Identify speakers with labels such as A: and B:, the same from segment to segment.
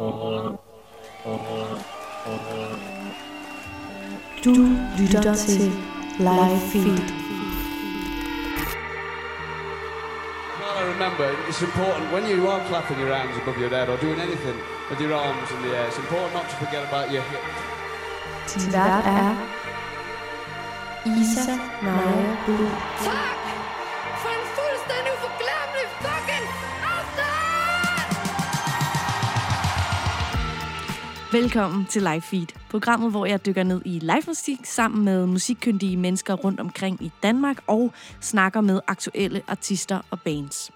A: Du lytter til Live Feed.
B: Well, I remember it's important when you are clapping your hands above your head or doing anything with your arms in the air, it's important not to forget about your hips.
A: Din vært er Isa Naja Bull.
C: Velkommen til Live Feed, programmet, hvor jeg dykker ned i live musik sammen med musikkyndige mennesker rundt omkring i Danmark og snakker med aktuelle artister og bands.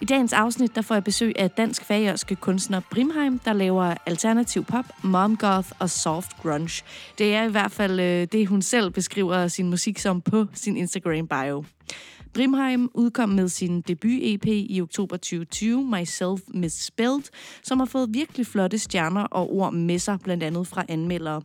C: I dagens afsnit der får jeg besøg af dansk færøske kunstner Brimheim, der laver alternativ pop, mom goth og soft grunge. Det er i hvert fald øh, det, hun selv beskriver sin musik som på sin Instagram bio. Brimheim udkom med sin debut-EP i oktober 2020, Myself Misspelled, som har fået virkelig flotte stjerner og ord med sig, blandt andet fra anmeldere.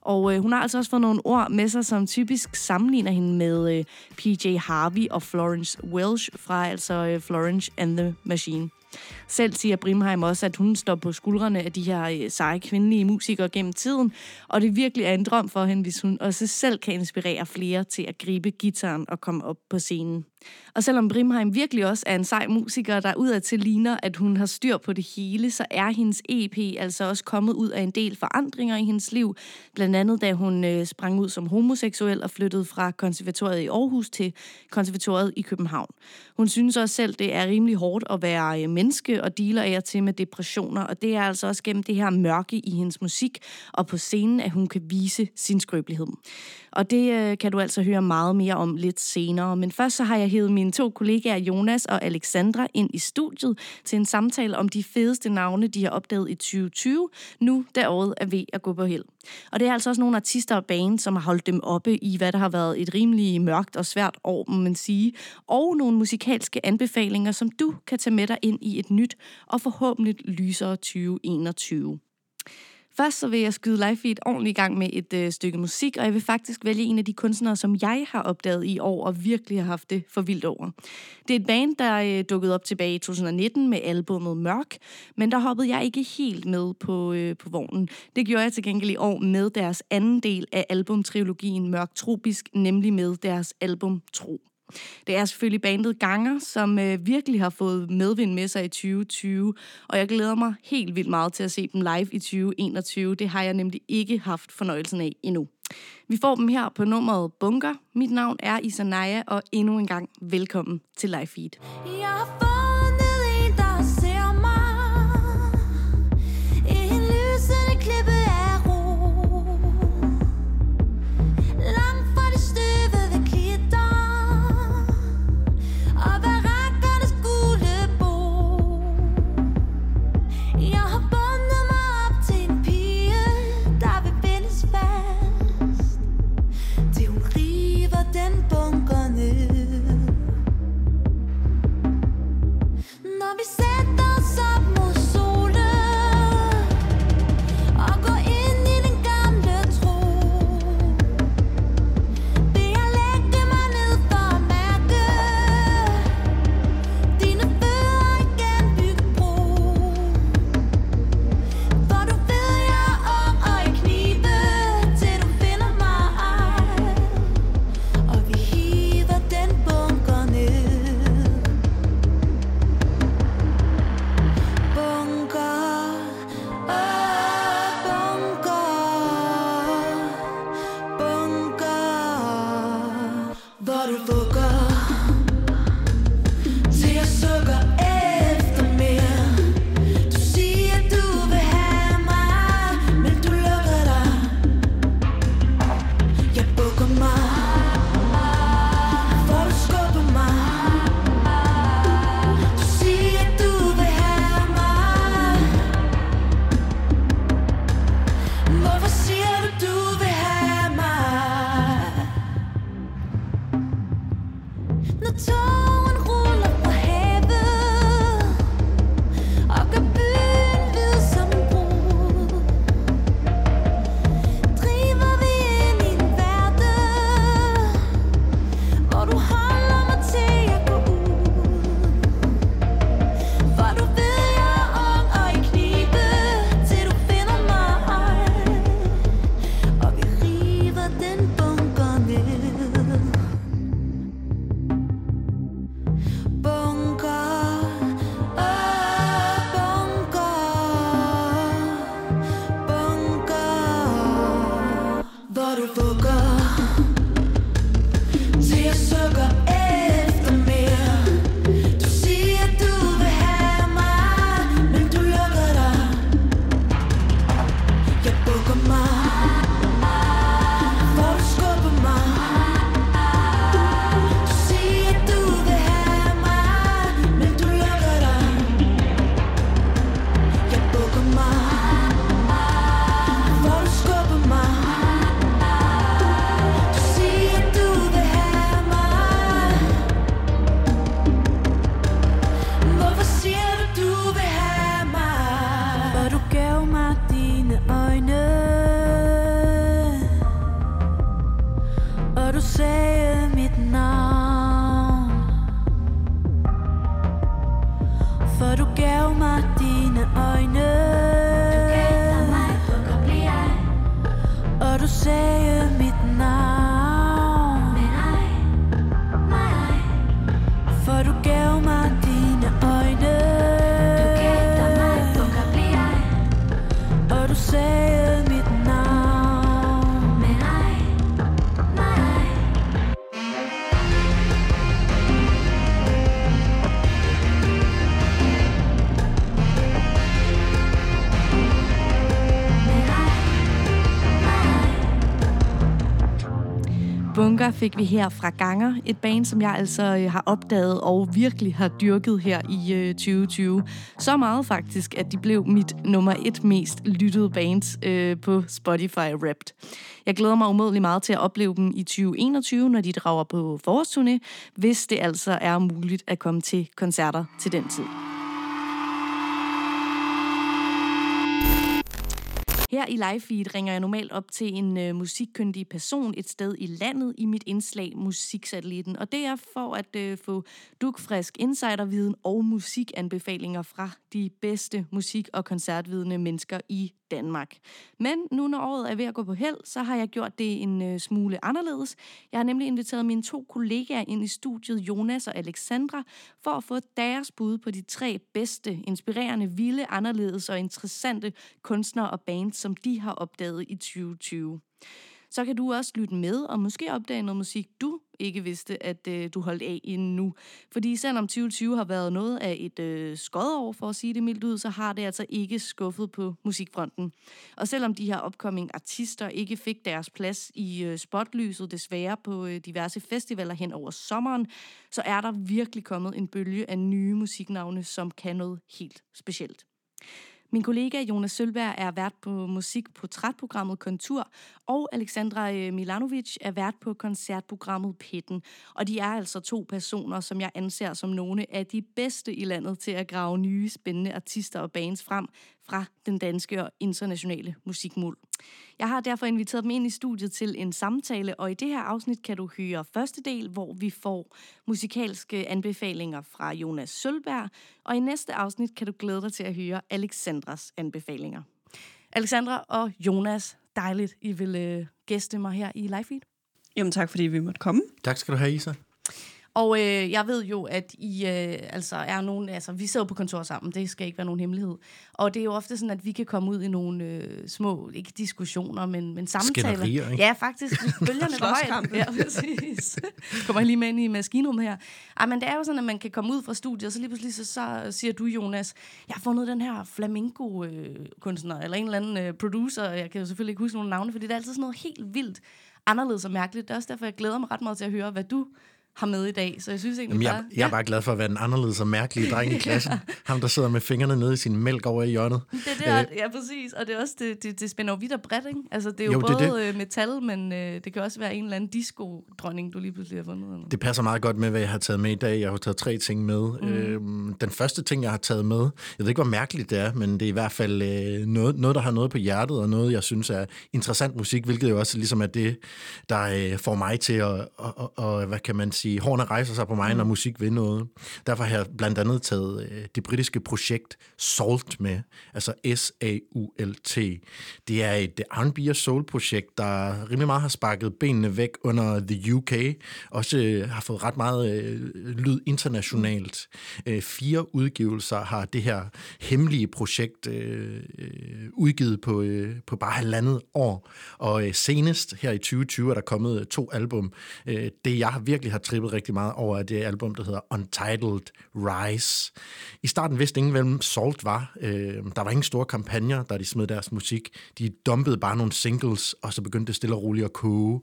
C: Og øh, hun har altså også fået nogle ord med sig, som typisk sammenligner hende med øh, PJ Harvey og Florence Welch fra altså øh, Florence and the Machine. Selv siger Brimheim også, at hun står på skuldrene af de her øh, seje kvindelige musikere gennem tiden, og det virkelig er en drøm for hende, hvis hun også selv kan inspirere flere til at gribe gitaren og komme op på scenen. Og selvom Brimheim virkelig også er en sej musiker, der udadtil ligner, at hun har styr på det hele, så er hendes EP altså også kommet ud af en del forandringer i hendes liv. Blandt andet da hun øh, sprang ud som homoseksuel og flyttede fra konservatoriet i Aarhus til konservatoriet i København. Hun synes også selv, det er rimelig hårdt at være øh, menneske og dealer af til med depressioner, og det er altså også gennem det her mørke i hendes musik og på scenen, at hun kan vise sin skrøbelighed. Og det øh, kan du altså høre meget mere om lidt senere. Men først så har jeg hævet mine to kollegaer Jonas og Alexandra ind i studiet til en samtale om de fedeste navne, de har opdaget i 2020, nu da året er ved at gå på held. Og det er altså også nogle artister og band, som har holdt dem oppe i, hvad der har været et rimelig mørkt og svært år, må man sige. Og nogle musikalske anbefalinger, som du kan tage med dig ind i et nyt og forhåbentlig lysere 2021. Først så vil jeg skyde live feed ordentligt i gang med et øh, stykke musik, og jeg vil faktisk vælge en af de kunstnere, som jeg har opdaget i år og virkelig har haft det for vildt over. Det er et band, der øh, dukkede op tilbage i 2019 med albummet Mørk, men der hoppede jeg ikke helt med på, øh, på vognen. Det gjorde jeg til gengæld i år med deres anden del af albumtrilogien Mørk Tropisk, nemlig med deres album Tro. Det er selvfølgelig bandet Ganger, som øh, virkelig har fået medvind med sig i 2020, og jeg glæder mig helt vildt meget til at se dem live i 2021. Det har jeg nemlig ikke haft fornøjelsen af endnu. Vi får dem her på nummeret Bunker. Mit navn er Isanaya, og endnu en gang velkommen til Live Feed.
D: Jeg får
C: Yoga fik vi her fra Ganger, et band, som jeg altså øh, har opdaget og virkelig har dyrket her i øh, 2020. Så meget faktisk, at de blev mit nummer et mest lyttede band øh, på Spotify Wrapped. Jeg glæder mig umådelig meget til at opleve dem i 2021, når de drager på forårsturné, hvis det altså er muligt at komme til koncerter til den tid. Her i Livefeed ringer jeg normalt op til en øh, musikkyndig person et sted i landet i mit indslag Musiksatellitten. Og det er for at øh, få dukfrisk insiderviden og musikanbefalinger fra de bedste musik- og koncertvidende mennesker i Danmark. Men nu når året er ved at gå på held, så har jeg gjort det en øh, smule anderledes. Jeg har nemlig inviteret mine to kollegaer ind i studiet, Jonas og Alexandra, for at få deres bud på de tre bedste, inspirerende, vilde, anderledes og interessante kunstnere og bands, som de har opdaget i 2020. Så kan du også lytte med og måske opdage noget musik, du ikke vidste, at øh, du holdt af endnu. Fordi selvom 2020 har været noget af et øh, skodår, for at sige det mildt ud, så har det altså ikke skuffet på musikfronten. Og selvom de her upcoming artister ikke fik deres plads i øh, spotlyset desværre på øh, diverse festivaler hen over sommeren, så er der virkelig kommet en bølge af nye musiknavne, som kan noget helt specielt. Min kollega Jonas Sølberg er vært på musikportrætprogrammet Kontur, og Alexandra øh, Milanovic er vært på koncertprogrammet Pitten. Og de er altså to personer, som jeg anser som nogle af de bedste i landet til at grave nye, spændende artister og bands frem fra den danske og internationale musikmuld. Jeg har derfor inviteret dem ind i studiet til en samtale, og i det her afsnit kan du høre første del, hvor vi får musikalske anbefalinger fra Jonas Sølberg, og i næste afsnit kan du glæde dig til at høre Alexandras anbefalinger. Alexandra og Jonas, dejligt, I vil øh, gæste mig her i Livefeed.
E: Jamen tak, fordi vi måtte komme.
F: Tak skal du have, Isa.
C: Og øh, jeg ved jo, at I øh, altså er nogen, altså vi sidder på kontor sammen, det skal ikke være nogen hemmelighed. Og det er jo ofte sådan, at vi kan komme ud i nogle øh, små, ikke diskussioner, men, men samtaler.
F: Skænderier, ikke?
C: Ja, faktisk. Bølgerne var højt. Ja, præcis. Kommer jeg lige med ind i maskinrummet her. Ej, men det er jo sådan, at man kan komme ud fra studiet, og så lige pludselig så, så siger du, Jonas, jeg har fundet den her flamenco-kunstner, eller en eller anden øh, producer, jeg kan jo selvfølgelig ikke huske nogen navne, fordi det er altid sådan noget helt vildt anderledes og mærkeligt. Det er også derfor, jeg glæder mig ret meget til at høre, hvad du har med i dag. Så jeg synes egentlig
F: Jamen, jeg,
C: bare...
F: jeg er bare glad for at være den anderledes og mærkelige dreng i klassen. Ham, der sidder med fingrene nede i sin mælk over i hjørnet.
C: Det er det, øh, ja, præcis. Og det er også, det, det, det spænder jo vidt og bredt, ikke? Altså, det er jo,
F: Jo,
C: jo
F: det er
C: både det. metal, men øh, det kan også være en eller anden disco-dronning, du lige pludselig har fundet. Eller?
F: Det passer meget godt med, hvad jeg har taget med i dag. Jeg har taget tre ting med. Mm. Øhm, den første ting, jeg har taget med, jeg ved ikke, hvor mærkeligt det er, men det er i hvert fald øh, noget, noget, der har noget på hjertet, og noget, jeg synes er interessant musik, hvilket jo også ligesom er det, der øh, får mig til at, og, og, og, hvad kan man sige, hårene rejser sig på mig, mm. når musik vil noget. Derfor har jeg blandt andet taget øh, det britiske projekt Salt med, altså S-A-U-L-T. Det er et R&B og soul-projekt, der rimelig meget har sparket benene væk under The UK, også øh, har fået ret meget øh, lyd internationalt. Øh, fire udgivelser har det her hemmelige projekt øh, øh, udgivet på, øh, på bare halvandet år, og øh, senest her i 2020 er der kommet øh, to album. Øh, det, jeg virkelig har trippet rigtig meget over, er det album, der hedder Untitled Rise. I starten vidste ingen, hvem Salt var. Øh, der var ingen store kampagner, da de smed deres musik. De dumpede bare nogle singles, og så begyndte det stille og roligt at koge.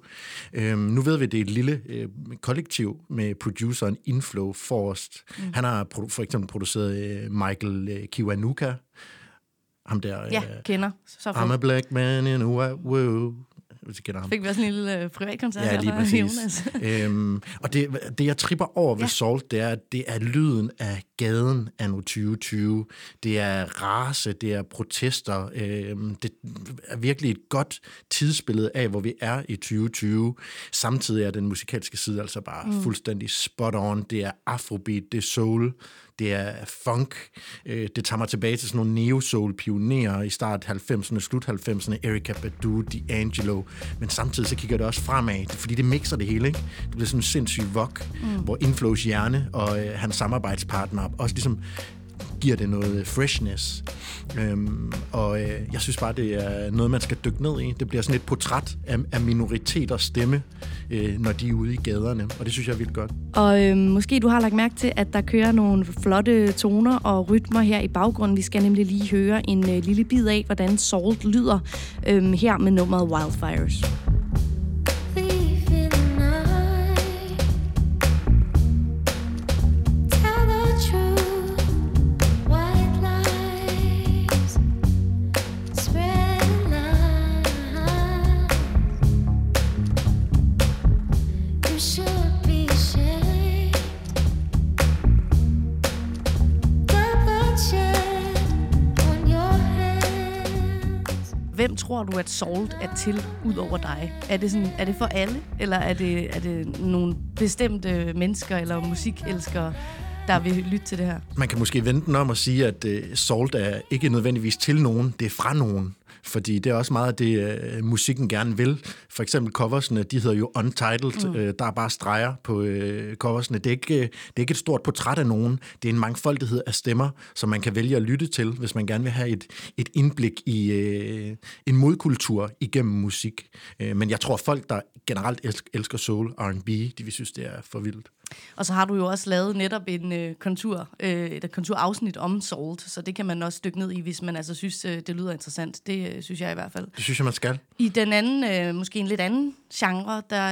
F: Øh, nu ved vi, det er et lille øh, kollektiv med produceren Inflow Forrest. Mm. Han har produ- for eksempel produceret øh, Michael øh, Kiwanuka, ham der...
C: Ja,
F: øh,
C: kender. Så
F: I'm a black man in a white world. Hvis I kender ham.
C: Fik vi også en lille øh, privatkoncert
F: Ja, lige præcis.
C: Jonas.
F: øhm, og det, det, jeg tripper over ved
C: Ja.
F: Salt, det er, at det er lyden af gaden anno 2020. Det er race, det er protester. Øh, det er virkelig et godt tidsbillede af, hvor vi er i 2020. Samtidig er den musikalske side altså bare mm. fuldstændig spot on. Det er afrobeat, det er soul, det er funk. Øh, det tager mig tilbage til sådan nogle neo-soul-pionerer i start 90'erne, slut 90'erne, Erykah Badu, D'Angelo. Men samtidig så kigger det også fremad, fordi det mixer det hele. Ikke? Det bliver sådan en sindssyg vok, mm. hvor Inflows hjerne og øh, hans samarbejdspartner også ligesom giver det noget øh, freshness. Øhm, og øh, jeg synes bare, det er noget, man skal dykke ned i. Det bliver sådan et portræt af, af minoriteters stemme, øh, når de er ude i gaderne, og det synes jeg er vildt godt.
C: Og øh, måske du har lagt mærke til, at der kører nogle flotte toner og rytmer her i baggrunden. Vi skal nemlig lige høre en øh, lille bid af, hvordan Salt lyder øh, her med nummeret Wildfires. Tror du, at Salt er til ud over dig? Er det, sådan, er det for alle, eller er det, er det nogle bestemte mennesker eller musikelskere, der vil lytte til det her?
F: Man kan måske vente den om at sige, at øh, Salt er ikke nødvendigvis til nogen, det er fra nogen. Fordi det er også meget af det, øh, musikken gerne vil. For eksempel coversne, de hedder jo Untitled. Mm. Øh, der er bare streger på øh, coversne. Det er, ikke, øh, det er ikke et stort portræt af nogen. Det er en mangfoldighed af stemmer, som man kan vælge at lytte til, hvis man gerne vil have et, et indblik i øh, en modkultur igennem musik. Øh, men jeg tror, folk, der generelt elsker, elsker soul, R&B, de vil synes, det er for vildt.
C: Og så har du jo også lavet netop en øh, kontur, øh, et konturafsnit om Salt, så det kan man også dykke ned i, hvis man altså synes, øh, det lyder interessant. Det øh, synes jeg i hvert fald.
F: Det synes jeg, man skal.
C: I den anden, øh, måske en lidt anden genre, der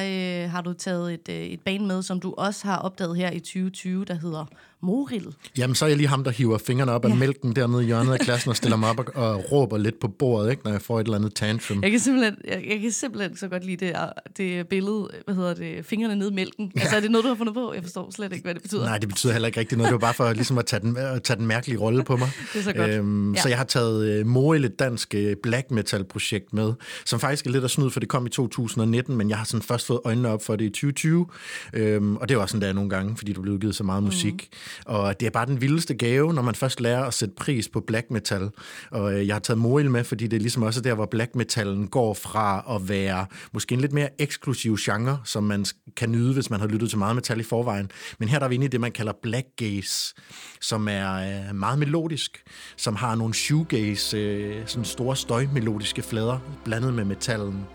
C: øh, har du taget et, øh, et band med, som du også har opdaget her i 2020, der hedder Moril.
F: Jamen, så er jeg lige ham, der hiver fingrene op af mælken dernede i hjørnet af klassen og stiller mig op og, og råber lidt på bordet, ikke, når jeg får et eller andet tantrum.
C: Jeg kan simpelthen, jeg, jeg kan simpelthen så godt lide det, det billede, hvad hedder det, fingrene ned i mælken. Ja. Altså er det noget, du har fundet på? Jeg forstår slet ikke, hvad det betyder.
F: Nej, det betyder heller ikke rigtig noget. Det var bare for ligesom at tage den, at tage den mærkelige rolle på mig.
C: Det er så godt.
F: Øhm,
C: Ja.
F: Så jeg har taget uh, Moril, et dansk øh, black metal projekt med, som faktisk er lidt af snyd, for det kom i 2019, men jeg har sådan først fået øjnene op for det i 2020. Øhm, og det også sådan, der er nogle gange, fordi du bliver udgivet så meget musik. Mm. Og det er bare den vildeste gave, når man først lærer at sætte pris på black metal. Og øh, jeg har taget Moril med, fordi det er ligesom også der, hvor black metalen går fra at være måske en lidt mere eksklusiv genre, som man kan nyde, hvis man har lyttet til meget metal i forvejen. Men her der er vi inde i det, man kalder black gaze, som er øh, meget melodisk, som har nogle shoegaze, øh, sådan store støjmelodiske flader, blandet med metallen.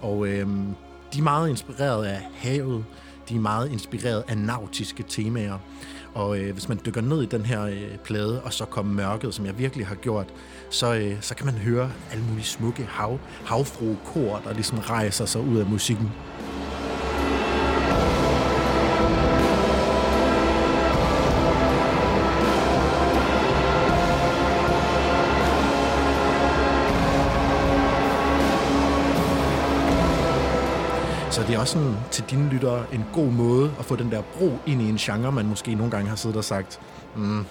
F: Og øh, de er meget inspireret af havet, de er meget inspireret af nautiske temaer. Og øh, hvis man dykker ned i den her øh, plade, og så kommer mørket, som jeg virkelig har gjort, så, øh, så kan man høre alle mulige smukke hav, havfruekor, der ligesom rejser sig ud af musikken. Det er også sådan, til dine lyttere en god måde at få den der bro ind i en genre, man måske nogle gange har siddet og sagt, mm,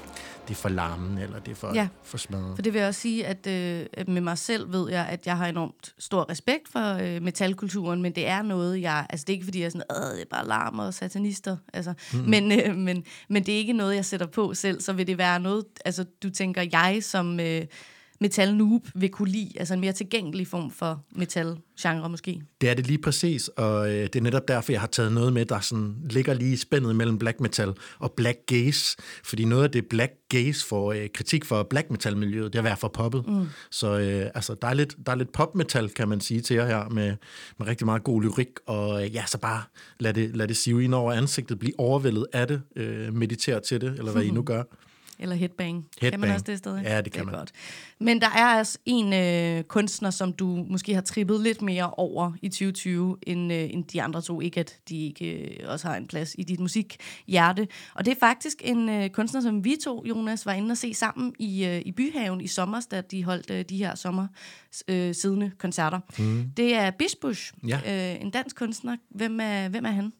F: det er for larmen, eller det er for,
C: Ja.
F: for smadret.
C: For det vil jeg også sige, at øh, med mig selv ved jeg, at jeg har enormt stor respekt for øh, metalkulturen, men det er noget, jeg... Altså, det er ikke, fordi jeg er sådan, øh, det er bare larm og satanister. Altså, mm-hmm. men, øh, men, men det er ikke noget, jeg sætter på selv. Så vil det være noget, altså, du tænker, jeg som øh, metal noob vil kunne lide, altså en mere tilgængelig form for metal-genre måske.
F: Det er det lige præcis, og øh, det er netop derfor, jeg har taget noget med, der sådan ligger lige i spændet mellem black metal og black gaze. Fordi noget af det black gaze får øh, kritik for black metal-miljøet, det er at være for poppet. Mm. Så øh, altså, der er lidt, der er lidt pop-metal, kan man sige til jer her, med, med rigtig meget god lyrik. Og øh, ja, så bare lad det, lad det sive ind over ansigtet, blive overvældet af det, øh, meditere til det, eller hvad I nu gør.
C: Eller headbang. Kan
F: Headbang.
C: man også det stadig?
F: Ja, det kan
C: er
F: man.
C: Godt. Men der er altså en øh, kunstner, som du måske har trippet lidt mere over i 2020, end, øh, end de andre to. Ikke at de ikke øh, også har en plads i dit musikhjerte. Og det er faktisk en øh, kunstner, som vi to, Jonas, var inde og se sammen i, øh, i Byhaven i sommer, da de holdt øh, de her sommer øh, siddende koncerter. Mm. Det er Bishbush,
F: Ja.
C: øh, en dansk kunstner. Hvem er, hvem er han?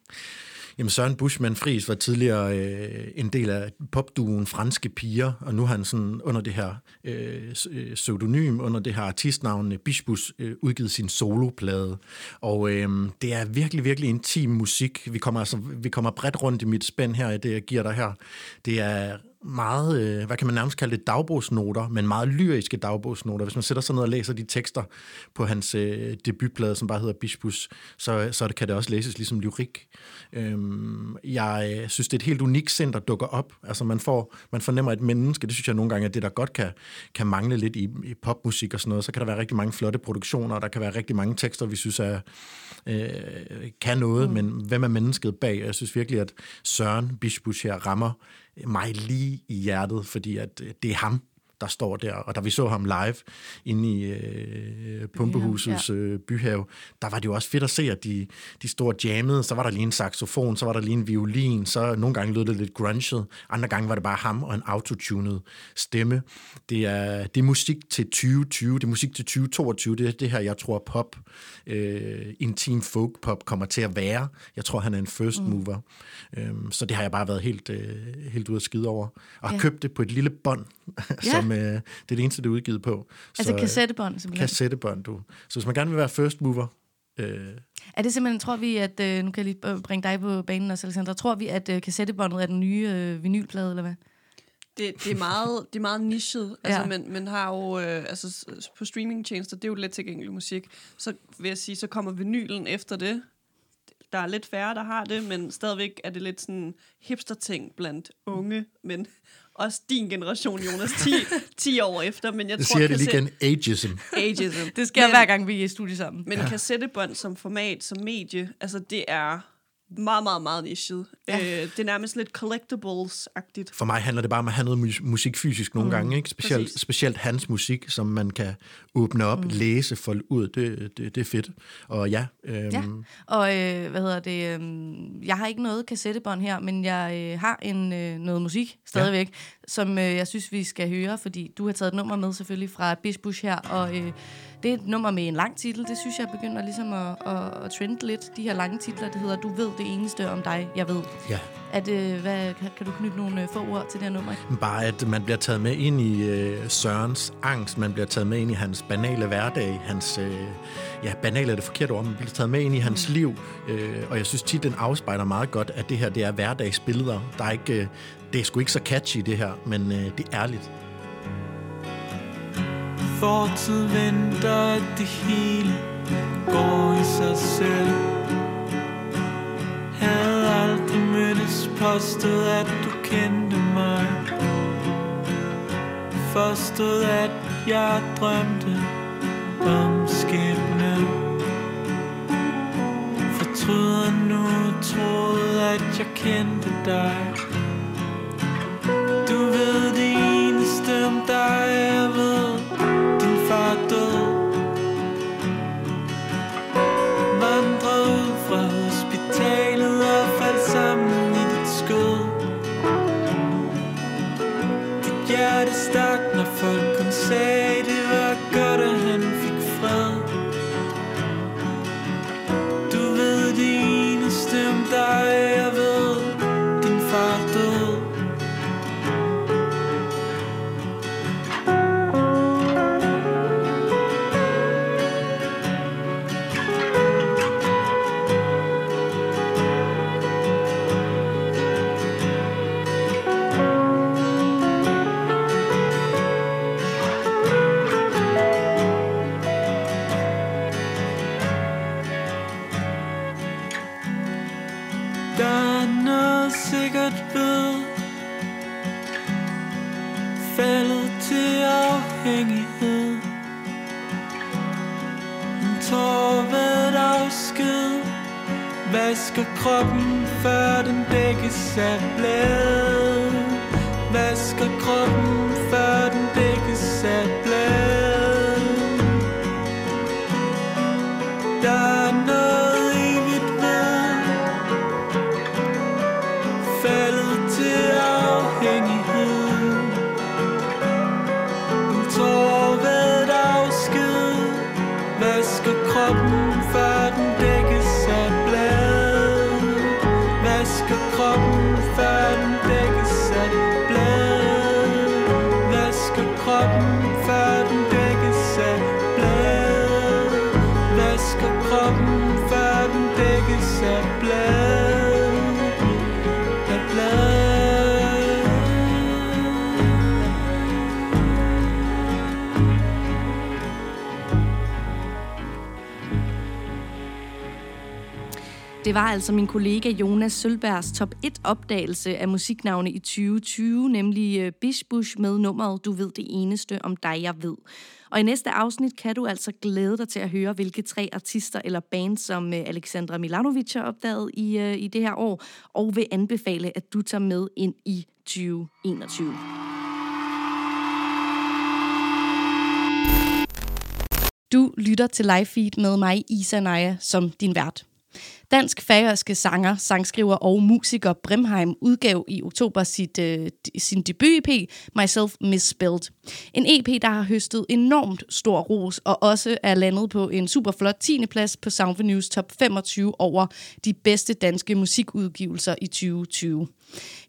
F: Jamen Søren Buschmann Fris var tidligere øh, en del af popduen Franske Piger, og nu har han sådan under det her øh, øh pseudonym, under det her artistnavn øh, Bispus, øh, udgivet sin soloplade. Og øh, det er virkelig, virkelig intim musik. Vi kommer, altså, vi kommer bredt rundt i mit spænd her, i det jeg giver dig her. Det er meget, øh, hvad kan man nærmest kalde det, dagbogsnoter, men meget lyriske dagbogsnoter. Hvis man sætter sig ned og læser de tekster på hans øh, debutplade, som bare hedder Bispus, så, så det, kan det også læses ligesom lyrik. Øhm, jeg øh, synes, det er et helt unikt sind, der dukker op. Altså man, får, man fornemmer et menneske, det synes jeg nogle gange er det, der godt kan, kan mangle lidt i, i popmusik og sådan noget. Så kan der være rigtig mange flotte produktioner, og der kan være rigtig mange tekster, vi synes er, øh, kan noget, mm. men hvem er mennesket bag? Og jeg synes virkelig, at Søren Bispus her rammer mig lige i hjertet, fordi at øh, det er ham, der står der. Og da vi så ham live inde i øh, Pumpehusets øh, byhave, der var det jo også fedt at se, at de, de store jammede. Så var der lige en saxofon, så var der lige en violin, så nogle gange lød det lidt grunget, andre gange var det bare ham og en autotunet stemme. Det er, det er musik til 2020, det er musik til 2022, det er det her, jeg tror pop, øh, intim folk pop kommer til at være. Jeg tror, han er en first mover. Mm. Øhm, så det har jeg bare været helt, øh, helt ude at skide over. Og
C: Ja.
F: købt det på et lille bånd,
C: Ja.
F: som øh, det er det eneste, det er udgivet på.
C: Altså
F: Så,
C: kassettebånd, simpelthen.
F: kassettebånd, du. Så hvis man gerne vil være first mover, øh,
C: Er det simpelthen, tror vi, at, øh, nu kan jeg lige øh, bringe dig på banen også, Alexandra, tror vi, at øh, kassettebåndet er den nye øh, vinylplade, eller hvad?
E: Det, det, er meget, det er meget nichet. Altså,
C: Ja.
E: men, men har jo, øh, altså, på streamingtjenester, det er jo let tilgængelig musik. Så vil jeg sige, så kommer vinylen efter det. Der er lidt færre, der har det, men stadigvæk er det lidt sådan hipster-ting blandt unge, men også din generation, Jonas, 10, 10 år efter. Men jeg
F: det
E: tror,
F: siger det lige igen, ageism.
E: Ageism.
C: Det sker
E: Men-
C: hver gang, vi er i studie sammen.
E: Men ja. kassettebånd som format, som medie, altså det er meget, meget, meget nichet. Ja. Øh, det er nærmest lidt collectibles-agtigt.
F: For mig handler det bare om at have noget mus- musik fysisk nogle mm, gange, ikke? Specielt,
E: præcis.
F: specielt hans musik, som man kan åbne op, mm. læse, folde ud. Det, det, det er fedt. Og ja, øhm,
C: Ja. Og øh, hvad hedder det? Øh, jeg har ikke noget kassettebånd her, men jeg øh, har en øh, noget musik stadigvæk, ja. som øh, jeg synes, vi skal høre, fordi du har taget et nummer med selvfølgelig fra Bisbush her, og øh, det er et nummer med en lang titel. Det synes jeg begynder ligesom at, at, at trende lidt. De her lange titler, det hedder Du ved det eneste om dig, jeg ved.
F: ja.
C: At, øh, hvad, kan, kan du knytte nogle øh, få ord til det her nummer?
F: Bare at man bliver taget med ind i øh, Sørens angst, man bliver taget med ind i hans banale hverdag, hans, øh, ja, banale er det forkerte ord, man bliver taget med ind i hans
C: Mm.
F: liv, øh, og jeg synes tit, den afspejler meget godt, at det her, det er hverdagsbilleder. Der er ikke, øh, det er sgu ikke så catchy, det her, men øh, det er ærligt.
G: Fortid venter, at det hele går i sig selv. Havde aldrig mødtes, påstod at du kendte mig. Forstod at jeg drømte om skæbnen. Fortryder nu, troede at jeg kendte dig. Du ved det Det var
C: altså min kollega Jonas Sølbergs top 1 opdagelse af musiknavne i 2020, nemlig øh, Bish Bush med nummeret Du ved det eneste om dig, jeg ved. Og i næste afsnit kan du altså glæde dig til at høre, hvilke tre artister eller bands, som øh, Alexandra Milanovic har opdaget i, øh, i det her år, og vil anbefale, at du tager med ind i 2021. Du lytter til live feed med mig, Isa Naja, som din vært. Dansk-færøske sanger, sangskriver og musiker Brimheim udgav i oktober sit, øh, sin debut-EP, Myself Misspelled. En EP, der har høstet enormt stor ros og også er landet på en super flot 10. plads på Soundvenues top 25 over de bedste danske musikudgivelser i 2020.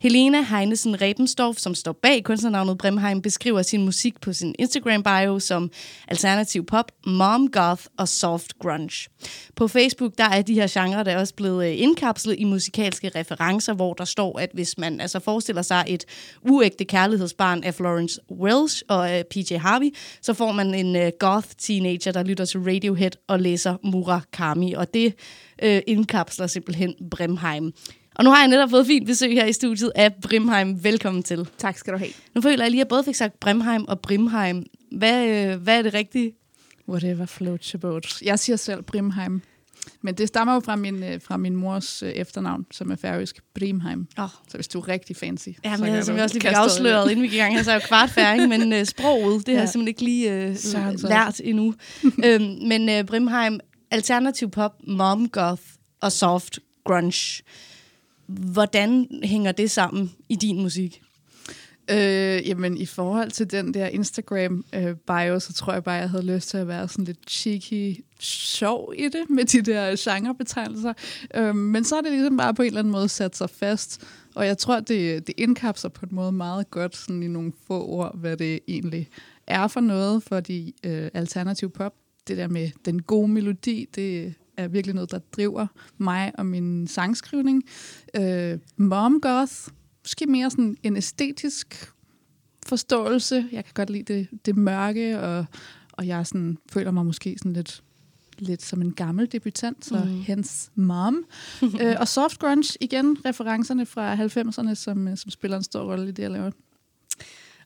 C: Helena Heinesen Rebensdorf, som står bag kunstnernavnet Bremheim, beskriver sin musik på sin Instagram-bio som alternativ pop, mom goth og soft grunge. På Facebook der er de her genrer der også blevet øh, indkapslet i musikalske referencer, hvor der står, at hvis man altså forestiller sig et uægte kærlighedsbarn af Florence Welch og øh, PJ Harvey, så får man en øh, goth teenager, der lytter til Radiohead og læser Murakami, og det øh, indkapsler simpelthen Bremheim. Og nu har jeg netop fået fint besøg her i studiet af Brimheim. Velkommen til.
H: Tak skal du have.
C: Nu føler jeg lige, at jeg både fik sagt Brimheim og Brimheim. Hvad, øh, hvad er det rigtige?
H: Whatever floats your boat. Jeg siger selv Brimheim. Men det stammer jo fra min, øh, fra min mors øh, efternavn, som er færøsk, Brimheim.
C: Oh.
H: Så hvis du er rigtig fancy.
C: Ja,
H: så
C: men
H: kan
C: jeg, som jeg også lige fik afsløret, inden vi gik i gang her, så er jeg jo kvartfæring, men øh, sproget, det ja. har jeg simpelthen ikke lige øh,
H: Søren, så.
C: lært endnu. øhm, men øh, Brimheim, alternativ pop, mom goth og soft grunge. Hvordan hænger det sammen i din musik?
H: Øh, jamen, i forhold til den der Instagram-bio, så tror jeg bare, jeg havde lyst til at være sådan lidt cheeky sjov i det, med de der genrebetegnelser. Øh, men så er det ligesom bare på en eller anden måde sat sig fast. Og jeg tror, det, det indkapsler på en måde meget godt sådan i nogle få ord, hvad det egentlig er for noget, fordi øh, alternativ pop, det der med den gode melodi, det er virkelig noget, der driver mig og min sangskrivning. Øh, mom goth, måske mere sådan en æstetisk forståelse. Jeg kan godt lide det, det mørke, og, og jeg sådan, føler mig måske sådan lidt, lidt som en gammel debutant, så
C: Mm.
H: mm. hens mom. øh, og soft grunge, igen referencerne fra 90'erne, som, øh, som spiller en stor rolle i det, jeg laver.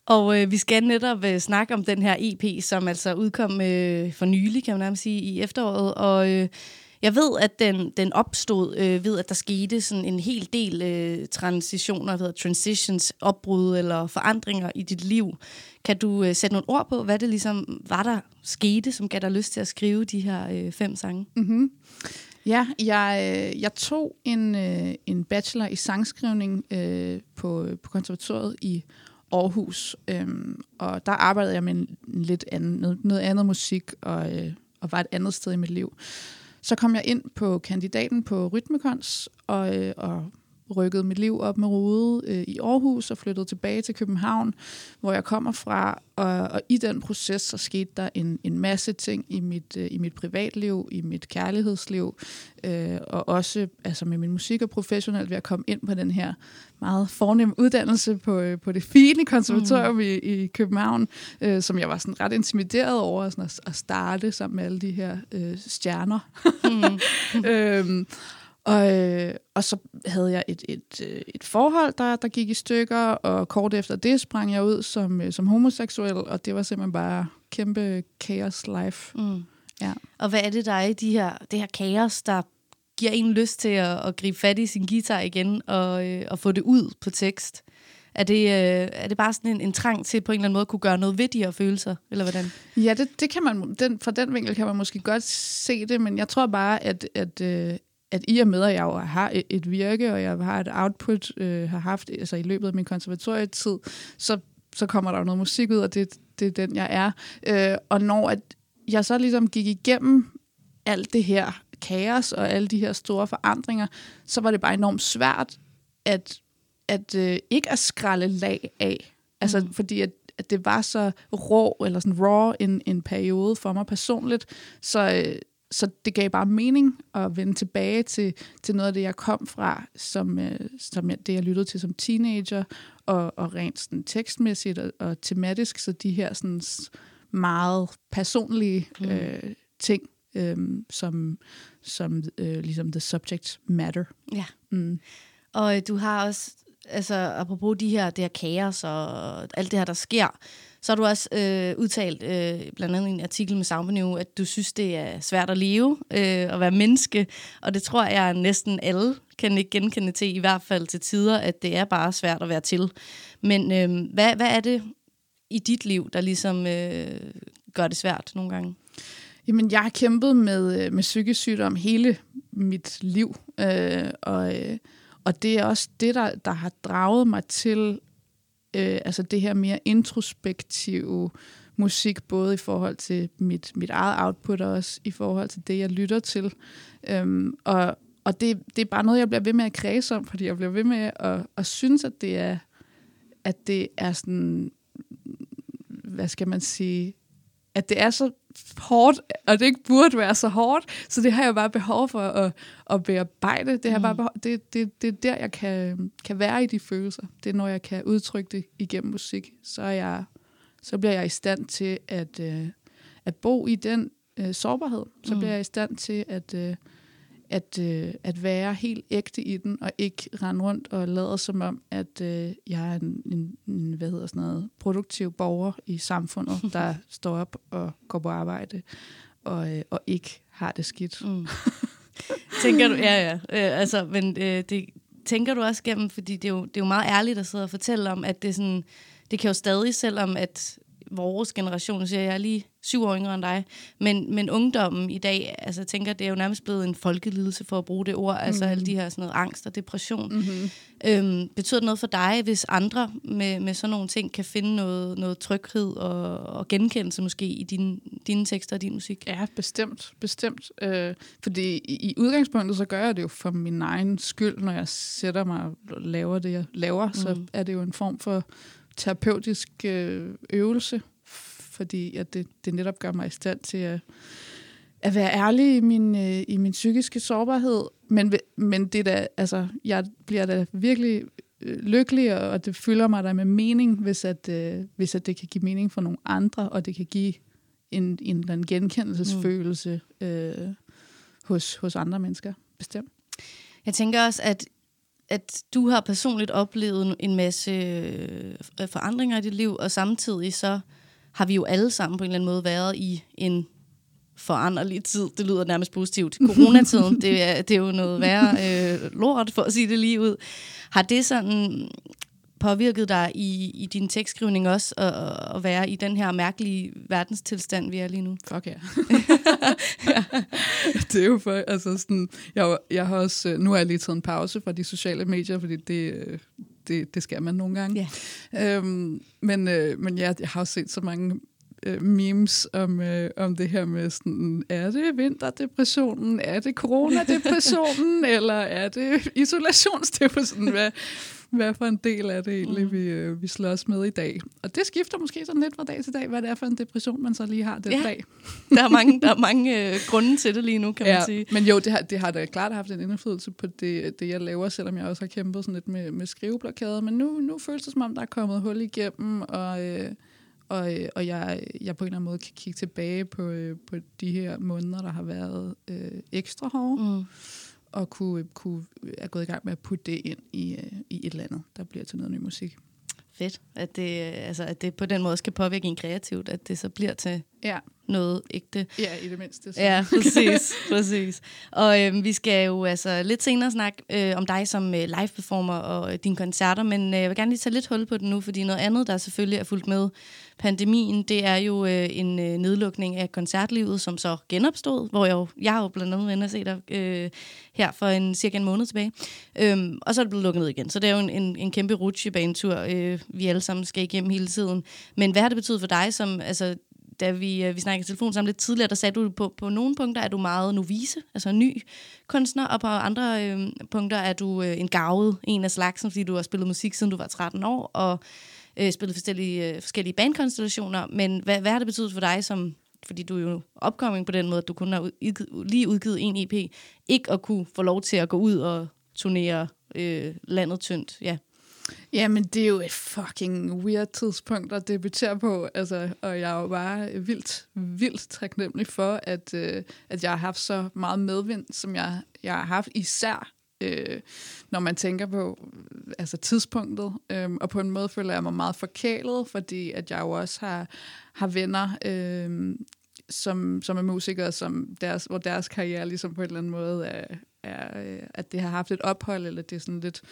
C: Og øh, vi skal netop øh, snakke om den her EP, som altså udkom øh, for nylig, kan man nærmest sige, i efteråret. Og øh, jeg ved, at den, den opstod øh, ved, at der skete sådan en hel del øh, transitioner, hvad hedder, transitions, opbrud eller forandringer i dit liv. Kan du øh, sætte nogle ord på, hvad det ligesom var, der skete, som gav dig lyst til at skrive de her øh, fem sange?
H: Mm-hmm. Ja, jeg, øh, jeg tog en, øh, en bachelor i sangskrivning øh, på, på konservatoriet i Aarhus, øhm, og der arbejdede jeg med en lidt anden, noget, noget andet musik, og, øh, og var et andet sted i mit liv. Så kom jeg ind på kandidaten på Rytmekons, og, øh, og rykkede mit liv op med rode øh, i Aarhus og flyttede tilbage til København, hvor jeg kommer fra. Og, og i den proces, så skete der en, en masse ting i mit, øh, i mit privatliv, i mit kærlighedsliv, øh, og også altså med min musik og professionelt ved at komme ind på den her meget fornemme uddannelse på, øh, på det fine konservatorium mm. i, i København, øh, som jeg var sådan ret intimideret over sådan at, at starte sammen med alle de her øh, stjerner. Mm. øhm, og, øh, og så havde jeg et, et, øh, et forhold, der, der gik i stykker, og kort efter det sprang jeg ud som, øh, som homoseksuel, og det var simpelthen bare kæmpe chaos life.
C: Mm.
H: Ja.
C: Og hvad er det, der er i de her, det her kaos, der giver en lyst til at, at gribe fat i sin guitar igen og, øh, og få det ud på tekst? Er det, øh, er det bare sådan en, en trang til på en eller anden måde at kunne gøre noget ved de her følelser, eller hvordan?
H: Ja, det, det kan man, den, fra den vinkel kan man måske godt se det, men jeg tror bare, at, at, øh, at i og med, at jeg jo har et, virke, og jeg har et output, øh, har haft altså i løbet af min konservatorietid, så, så kommer der jo noget musik ud, og det, det er den, jeg er. Øh, og når at jeg så ligesom gik igennem alt det her kaos og alle de her store forandringer, så var det bare enormt svært at, at øh, ikke at skralde lag af. Altså, mm. fordi at, at det var så rå, eller sådan raw en, en periode for mig personligt, så, øh, så det gav bare mening at vende tilbage til, til noget af det, jeg kom fra, som, øh, som jeg, det, jeg lyttede til som teenager, og, og rent sådan tekstmæssigt og, og tematisk, så de her sådan meget personlige øh, ting, øhm, som, som øh, ligesom the subject matter.
C: Ja.
H: Mm.
C: Og øh, du har også, altså apropos de her, det her kaos og alt det her, der sker, så har du også øh, udtalt, øh, blandt andet i en artikel med Soundvenue, at du synes, det er svært at leve øh, og være menneske. Og det tror jeg næsten alle kan ikke genkende til, i hvert fald til tider, at det er bare svært at være til. Men øh, hvad, hvad er det i dit liv, der ligesom øh, gør det svært nogle gange?
H: Jamen, jeg har kæmpet med, øh, med psykisk sygdom hele mit liv, øh, og, øh, og det er også det, der, der har draget mig til øh, altså det her mere introspektive musik, både i forhold til mit, mit eget output, og også i forhold til det, jeg lytter til. Øhm, og og det, det er bare noget, jeg bliver ved med at kredse om, fordi jeg bliver ved med at, at synes, at det er, at det er sådan, hvad skal man sige, at det er så hårdt, og det ikke burde være så hårdt, så det har jeg bare behov for at, at bearbejde. Det, har bare behov, det, det, det er der, jeg kan, kan være i de følelser. Det er, når jeg kan udtrykke det igennem musik, så, er jeg, så bliver jeg i stand til at, øh, at bo i den øh, sårbarhed. Så
C: Mm.
H: bliver jeg i stand til at, øh, at, øh, at være helt ægte i den, og ikke rende rundt og lade som om, at øh, jeg er en, en, en, hvad hedder sådan noget, produktiv borger i samfundet, der står op og går på arbejde, og, øh, og ikke har det skidt.
C: Mm. tænker du, ja, ja. Øh, altså, men øh, det tænker du også gennem, fordi det er, jo, det er jo meget ærligt at sidde og fortælle om, at det, er sådan, det kan jo stadig, selvom at vores generation, siger jeg, er lige syv år yngre end dig, men, men ungdommen i dag, altså jeg tænker, det er jo nærmest blevet en folkelidelse for at bruge det ord, altså alle de her sådan noget angst og depression.
H: Mm-hmm.
C: Øhm, betyder det noget for dig, hvis andre med, med sådan nogle ting kan finde noget, noget tryghed og, og genkendelse måske i din, dine tekster og din musik?
H: Ja, bestemt, bestemt. Øh, fordi i, i udgangspunktet, så gør jeg det jo for min egen skyld, når jeg sætter mig og laver det, jeg laver, mm. så er det jo en form for terapeutisk øh, øvelse, fordi at det, det netop gør mig i stand til at, at være ærlig i min, øh, i min psykiske sårbarhed. Men, men det da, altså, jeg bliver da virkelig øh, lykkelig, og det fylder mig da med mening, hvis, at, øh, hvis at det kan give mening for nogle andre, og det kan give en, en eller anden genkendelsesfølelse øh, hos, hos andre mennesker. Bestemt.
C: Jeg tænker også, at, at du har personligt oplevet en masse øh, forandringer i dit liv, og samtidig så har vi jo alle sammen på en eller anden måde været i en foranderlig tid. Det lyder nærmest positivt. Coronatiden, det er, det er jo noget værre øh, lort, for at sige det lige ud. Har det sådan påvirket dig i, i din tekstskrivning også, at, at være i den her mærkelige verdenstilstand, vi er lige nu?
H: Fuck ja. det er jo for, altså sådan, jeg, jeg har også, øh, nu har jeg lige taget en pause fra de sociale medier, fordi det, øh, det, det skal man nogle gange.
C: Ja.
H: Øhm, men, øh, men ja, jeg har også set så mange øh, memes om, øh, om det her med sådan, er det vinterdepressionen, er det coronadepressionen, eller er det isolationsdepressionen? Hvad, hvad for en del er det egentlig,
C: Mm.
H: vi, øh, vi slås med i dag? Og det skifter måske sådan lidt fra dag til dag, hvad det er for en depression, man så lige har den
C: Ja.
H: dag.
C: Der er mange, der er mange øh, grunde til det lige nu, kan man sige.
H: Men jo, det har, det har da klart haft en indflydelse på det, det, jeg laver, selvom jeg også har kæmpet sådan lidt med, med skriveblokader. Men nu, nu føles det som om, der er kommet hul igennem, og, øh, og, øh, og jeg, jeg på en eller anden måde kan kigge tilbage på, øh, på de her måneder, der har været øh, ekstra hårde,
C: Mm
H: og kunne, kunne er gået i gang med at putte det ind i, øh, i et eller andet, der bliver til noget ny musik.
C: Fedt, at det, øh, altså, at det på den måde skal påvirke en kreativt, at det så bliver til
H: Ja,
C: noget ægte.
H: ja i det mindste. Så.
C: Ja, præcis, præcis. Og øh, vi skal jo altså lidt senere snakke øh, om dig som øh, live-performer og øh, dine koncerter, men øh, jeg vil gerne lige tage lidt hul på det nu, fordi noget andet, der selvfølgelig er fulgt med pandemien, det er jo øh, en øh, nedlukning af koncertlivet, som så genopstod, hvor jeg jo, jeg har jo blandt andet inde og se dig øh, her for en cirka en måned tilbage. Øhm, og så er det blevet lukket ned igen, så det er jo en, en, en kæmpe rutsjebanetur, øh, vi alle sammen skal igennem hele tiden. Men hvad har det betydet for dig, som altså, da vi, øh, vi snakkede i telefon sammen lidt tidligere, der sagde du på, på nogle punkter, er du meget novise, altså ny kunstner, og på andre øh, punkter er du øh, en gavet en af slagsen, fordi du har spillet musik, siden du var 13 år, og øh, spillet forskellige, øh, forskellige bandkonstellationer. Men hvad, hvad har det betydet for dig, som, fordi du er jo opkomming på den måde, at du kun har udgivet, lige udgivet en EP, ikke at kunne få lov til at gå ud og turnere øh, landet tyndt? Ja.
H: Jamen, det er jo et fucking weird tidspunkt at debutere på, altså, og jeg er jo bare vildt, vildt taknemmelig for, at, øh, at jeg har haft så meget medvind, som jeg, jeg har haft, især øh, når man tænker på altså tidspunktet, øh, og på en måde føler jeg mig meget forkælet, fordi at jeg jo også har, har venner, øh, som, som er musikere, som deres, hvor deres karriere ligesom på en eller anden måde er, er, øh, at det har haft et ophold, eller det er sådan lidt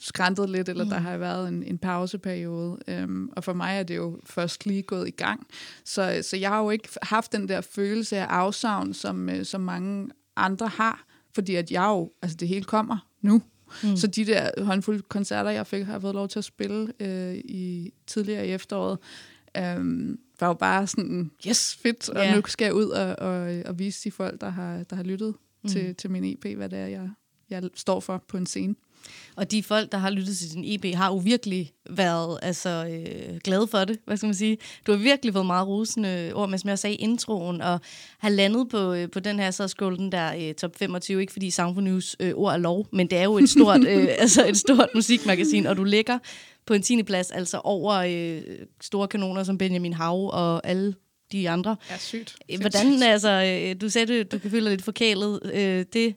H: skræntet lidt, eller mm. der har været en, en pauseperiode. Øhm, og for mig er det jo først lige gået i gang. Så, så jeg har jo ikke haft den der følelse af afsavn, som, øh, som mange andre har, fordi at jeg jo, altså det hele kommer nu. Mm. Så de der håndfulde koncerter, jeg fik, har jeg fået lov til at spille øh, i tidligere i efteråret, øh, var jo bare sådan, yes, fedt, og
C: Ja.
H: nu skal jeg ud og, og, og vise de folk, der har, der har lyttet
C: Mm.
H: til, til min EP, hvad det er, jeg, jeg står for på en scene.
C: Og de folk, der har lyttet til din EP, har jo virkelig været altså, øh, glade for det, hvad skal man sige. Du har virkelig fået meget rosende ord, men som jeg sagde i introen, og har landet på, øh, på den her, så scroll den der øh, top 25, ikke fordi Sound for News øh, ord er lov, men det er jo et stort, øh, altså et stort musikmagasin, og du ligger på en 10. plads, altså over øh, store kanoner som Benjamin Hav og alle de andre.
H: Ja, sygt.
C: Hvordan, altså, øh, du sagde, du, du kan føle dig lidt forkælet. Øh, det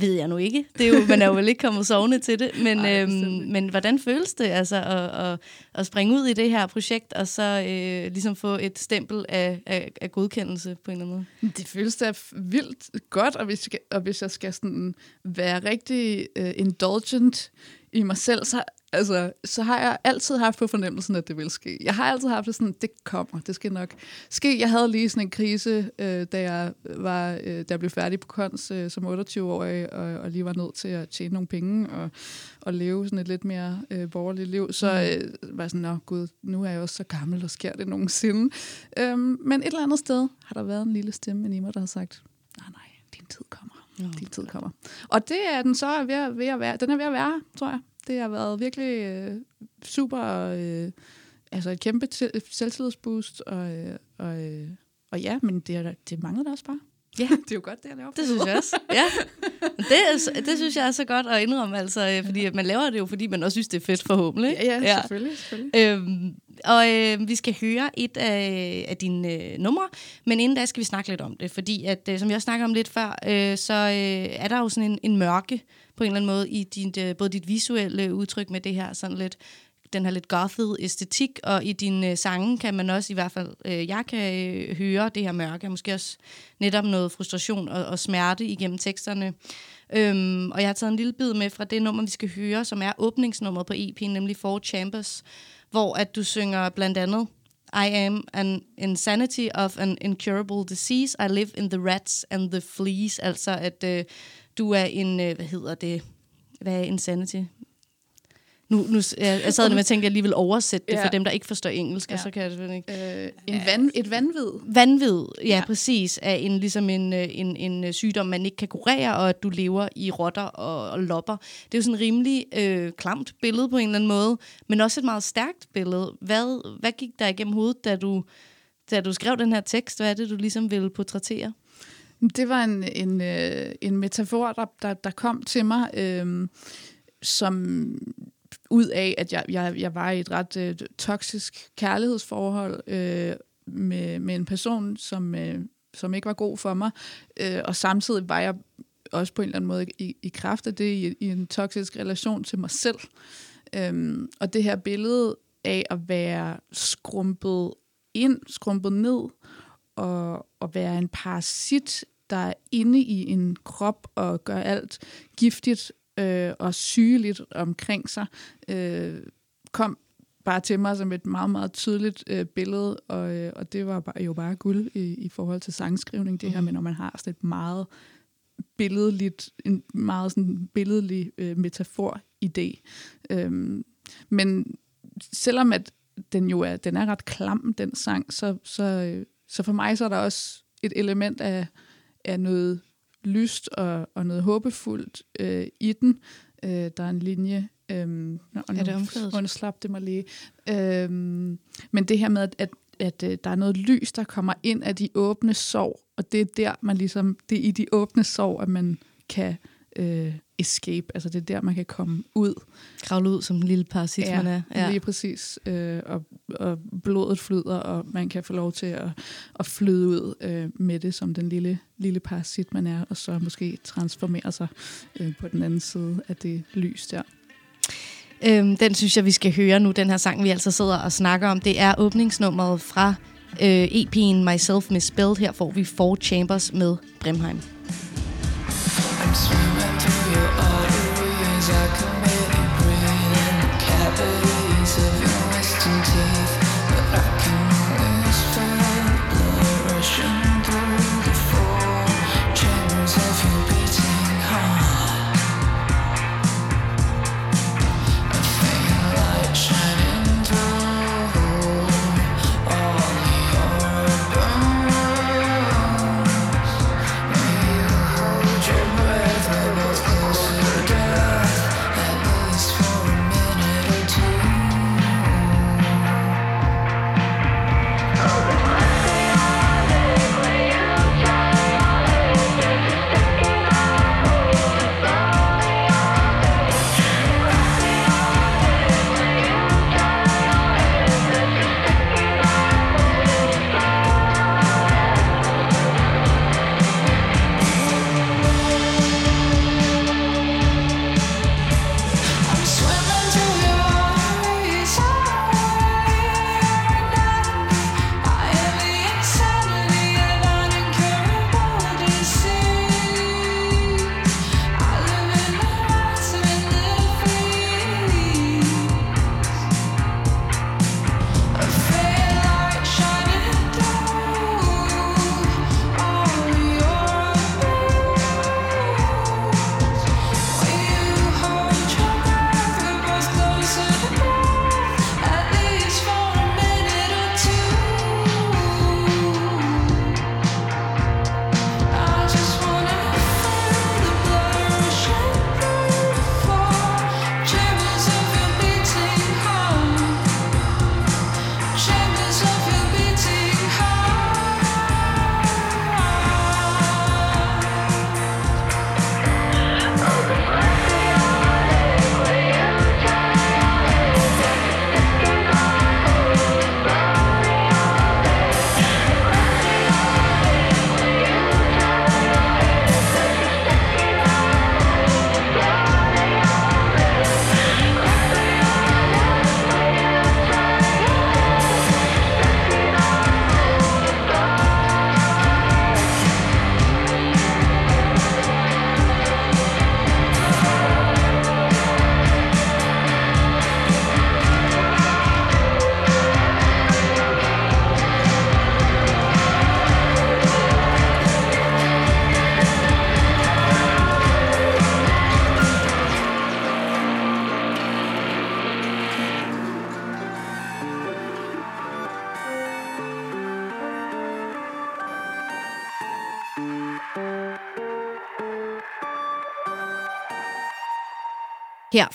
C: ved jeg nu ikke. Det er jo, man er jo vel ikke kommet sovende til det. Men,
H: Nej,
C: øhm, men hvordan føles det altså, at, at, at springe ud i det her projekt, og så øh, ligesom få et stempel af, af, af godkendelse på en eller anden måde?
H: Det føles da vildt godt, og hvis, og hvis jeg skal sådan være rigtig uh, indulgent i mig selv, så, altså, så har jeg altid haft på fornemmelsen, at det vil ske. Jeg har altid haft det sådan, det kommer, det skal nok ske. Jeg havde lige sådan en krise, øh, da, jeg var, øh, da jeg blev færdig på kons øh, som 28-årig, og, og lige var nødt til at tjene nogle penge og, og leve sådan et lidt mere øh, borgerligt liv. Så øh, var jeg sådan, nå gud, nu er jeg også så gammel, og sker det nogensinde? Øhm, men et eller andet sted har der været en lille stemme i mig, der har sagt, nej, nej, din tid kommer. Din tid kommer. Og det er den så ved, at- ved at være, den er ved at være, tror jeg. Det har været virkelig øh, super, øh, altså et kæmpe selvtillidsboost, og, øh, og, øh, og ja, men det, det mangler der også bare.
C: Ja.
H: det er jo godt, det jeg laver.
C: Det synes jeg også. Ja. Det, er, det synes jeg er så godt at indrømme, altså, øh, fordi man laver det jo, fordi man også synes, det er fedt forhåbentlig.
H: Ja, ja,
C: Ja.
H: selvfølgelig. selvfølgelig.
C: Øhm, og øh, vi skal høre et af, af dine øh, numre, men inden da skal vi snakke lidt om det, fordi at, øh, som jeg snakker om lidt før, øh, så øh, er der jo sådan en, en mørke på en eller anden måde i dit, øh, både dit visuelle udtryk med det her sådan lidt den her lidt gothede æstetik, og i dine øh, sange kan man også, i hvert fald øh, jeg kan øh, høre det her mørke, og måske også netop noget frustration og, og smerte igennem teksterne. Øhm, og jeg har taget en lille bid med fra det nummer, vi skal høre, som er åbningsnummeret på EP'en, nemlig Four Chambers, hvor at du synger blandt andet I am an insanity of an incurable disease. I live in the rats and the fleas. Altså, at øh, du er en, øh, hvad hedder det, hvad er insanity? Nu, nu jeg, jeg sad nemlig og tænkte, at jeg lige vil oversætte det
H: Ja.
C: for dem, der ikke forstår engelsk, ja. og så kan jeg selvfølgelig ikke.
H: Øh, en van, et vanvid.
C: Vanvid, ja, ja. Præcis, er en, ligesom en, øh, en, en øh, sygdom, man ikke kan kurere, og at du lever i rotter og, og lopper. Det er jo sådan et rimelig øh, klamt billede på en eller anden måde, men også et meget stærkt billede. Hvad, hvad gik der igennem hovedet, da du, da du skrev den her tekst? Hvad er det, du ligesom ville portrættere?
H: Det var en, en, øh, en metafor, der, der, der kom til mig, øh, som ud af, at jeg, jeg, jeg var i et ret øh, toksisk kærlighedsforhold øh, med, med en person, som, øh, som ikke var god for mig. Øh, og samtidig var jeg også på en eller anden måde i, i kraft af det i, i en toksisk relation til mig selv. Øhm, og det her billede af at være skrumpet ind, skrumpet ned, og, og være en parasit, der er inde i en krop og gør alt giftigt øh, og sygeligt omkring sig, øh, kom bare til mig som et meget, meget tydeligt øh, billede, og, øh, og det var bare, jo bare guld i, i forhold til sangskrivning, det her med, når man har sådan et meget billedligt, en meget sådan billedlig øh, metafor-idé. Øhm, men selvom at den jo er, den er ret klam, den sang, så, så, øh, så for mig så er der også et element af, af noget lyst og, og noget håbefuldt øh, i den. Øh, der er en linje, øhm, og
C: Er det omkvædet?
H: nu slap det mig lige. Øhm, men det her med, at, at, at øh, der er noget lys, der kommer ind af de åbne sår, og det er der, man ligesom, det er i de åbne sår, at man kan øh, escape. Altså det er der, man kan komme ud.
C: Kravle ud som en lille parasit, man er.
H: Ja, lige præcis. Øh, og, og blodet flyder, og man kan få lov til at, at flyde ud øh, med det som den lille, lille parasit, man er, og så måske transformere sig øh, på den anden side af det lys der.
C: Øhm, den synes jeg, vi skal høre nu, den her sang, vi altså sidder og snakker om. Det er åbningsnummeret fra øh, EP'en Myself Misspelled. Her får vi Four Chambers med Brimheim.
I: I'm swimming through your arteries. I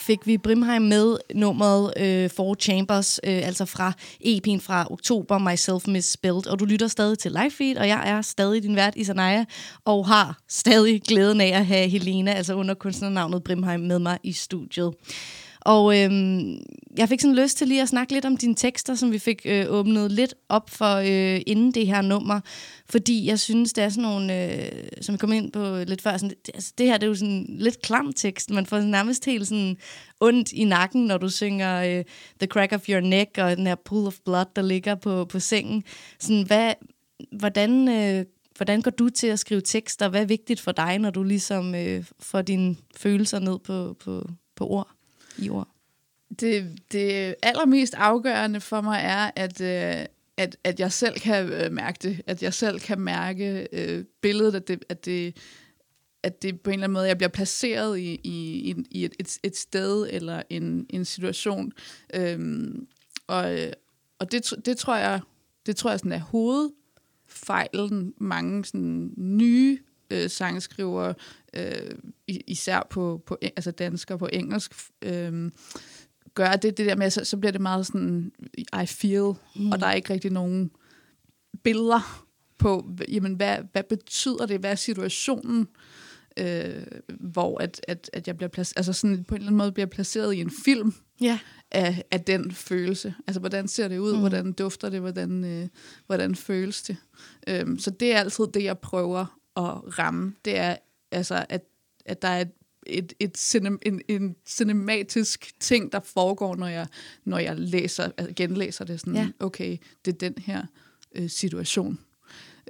C: fik vi Brimheim med nummeret øh, Four Chambers, øh, altså fra EP'en fra oktober, Myself Misspelled. Og du lytter stadig til Live Feed, og jeg er stadig din vært, Isanaya, og har stadig glæden af at have Helena, altså under kunstnernavnet Brimheim, med mig i studiet. Og øhm, jeg fik sådan lyst til lige at snakke lidt om dine tekster, som vi fik øh, åbnet lidt op for øh, inden det her nummer. Fordi jeg synes, det er sådan nogle, øh, som vi kom ind på lidt før, sådan, det, altså, det her det er jo sådan lidt klam tekst. Man får nærmest helt sådan ondt i nakken, når du synger øh, The Crack of Your Neck og den her Pool of Blood, der ligger på, på sengen. Sådan, hvad, hvordan, øh, hvordan går du til at skrive tekster? Hvad er vigtigt for dig, når du ligesom øh, får dine følelser ned på, på, på ord? I ord?
H: Det, det allermest afgørende for mig er, at, øh, at, at jeg selv kan øh, mærke det. At jeg selv kan mærke øh, billedet, at det, at, det, at det på en eller anden måde, jeg bliver placeret i, i, i- et, et, et sted eller en, en situation. Øhm, og øh, og det, det tror jeg, det tror jeg sådan er hovedfejlen mange sådan nye øh, sangskrivere, øh, især på, på altså danskere på engelsk, øh, gør det, det der med, så, så bliver det meget sådan, I feel, mm. og der er ikke rigtig nogen billeder på, jamen, hvad, hvad betyder det, hvad er situationen? øh, hvor at, at, at jeg bliver placeret, altså sådan på en eller anden måde bliver placeret i en film
C: Ja.
H: af, af den følelse. Altså, hvordan ser det ud?
C: Mm.
H: Hvordan dufter det? Hvordan, øh, hvordan føles det? Øhm, så det er altid det, jeg prøver at ramme. Det er, altså, at, at der er et, et, et cinem, en, en cinematisk ting, der foregår, når jeg, når jeg læser, altså genlæser det. Sådan,
C: Ja.
H: okay, det er den her øh, situation.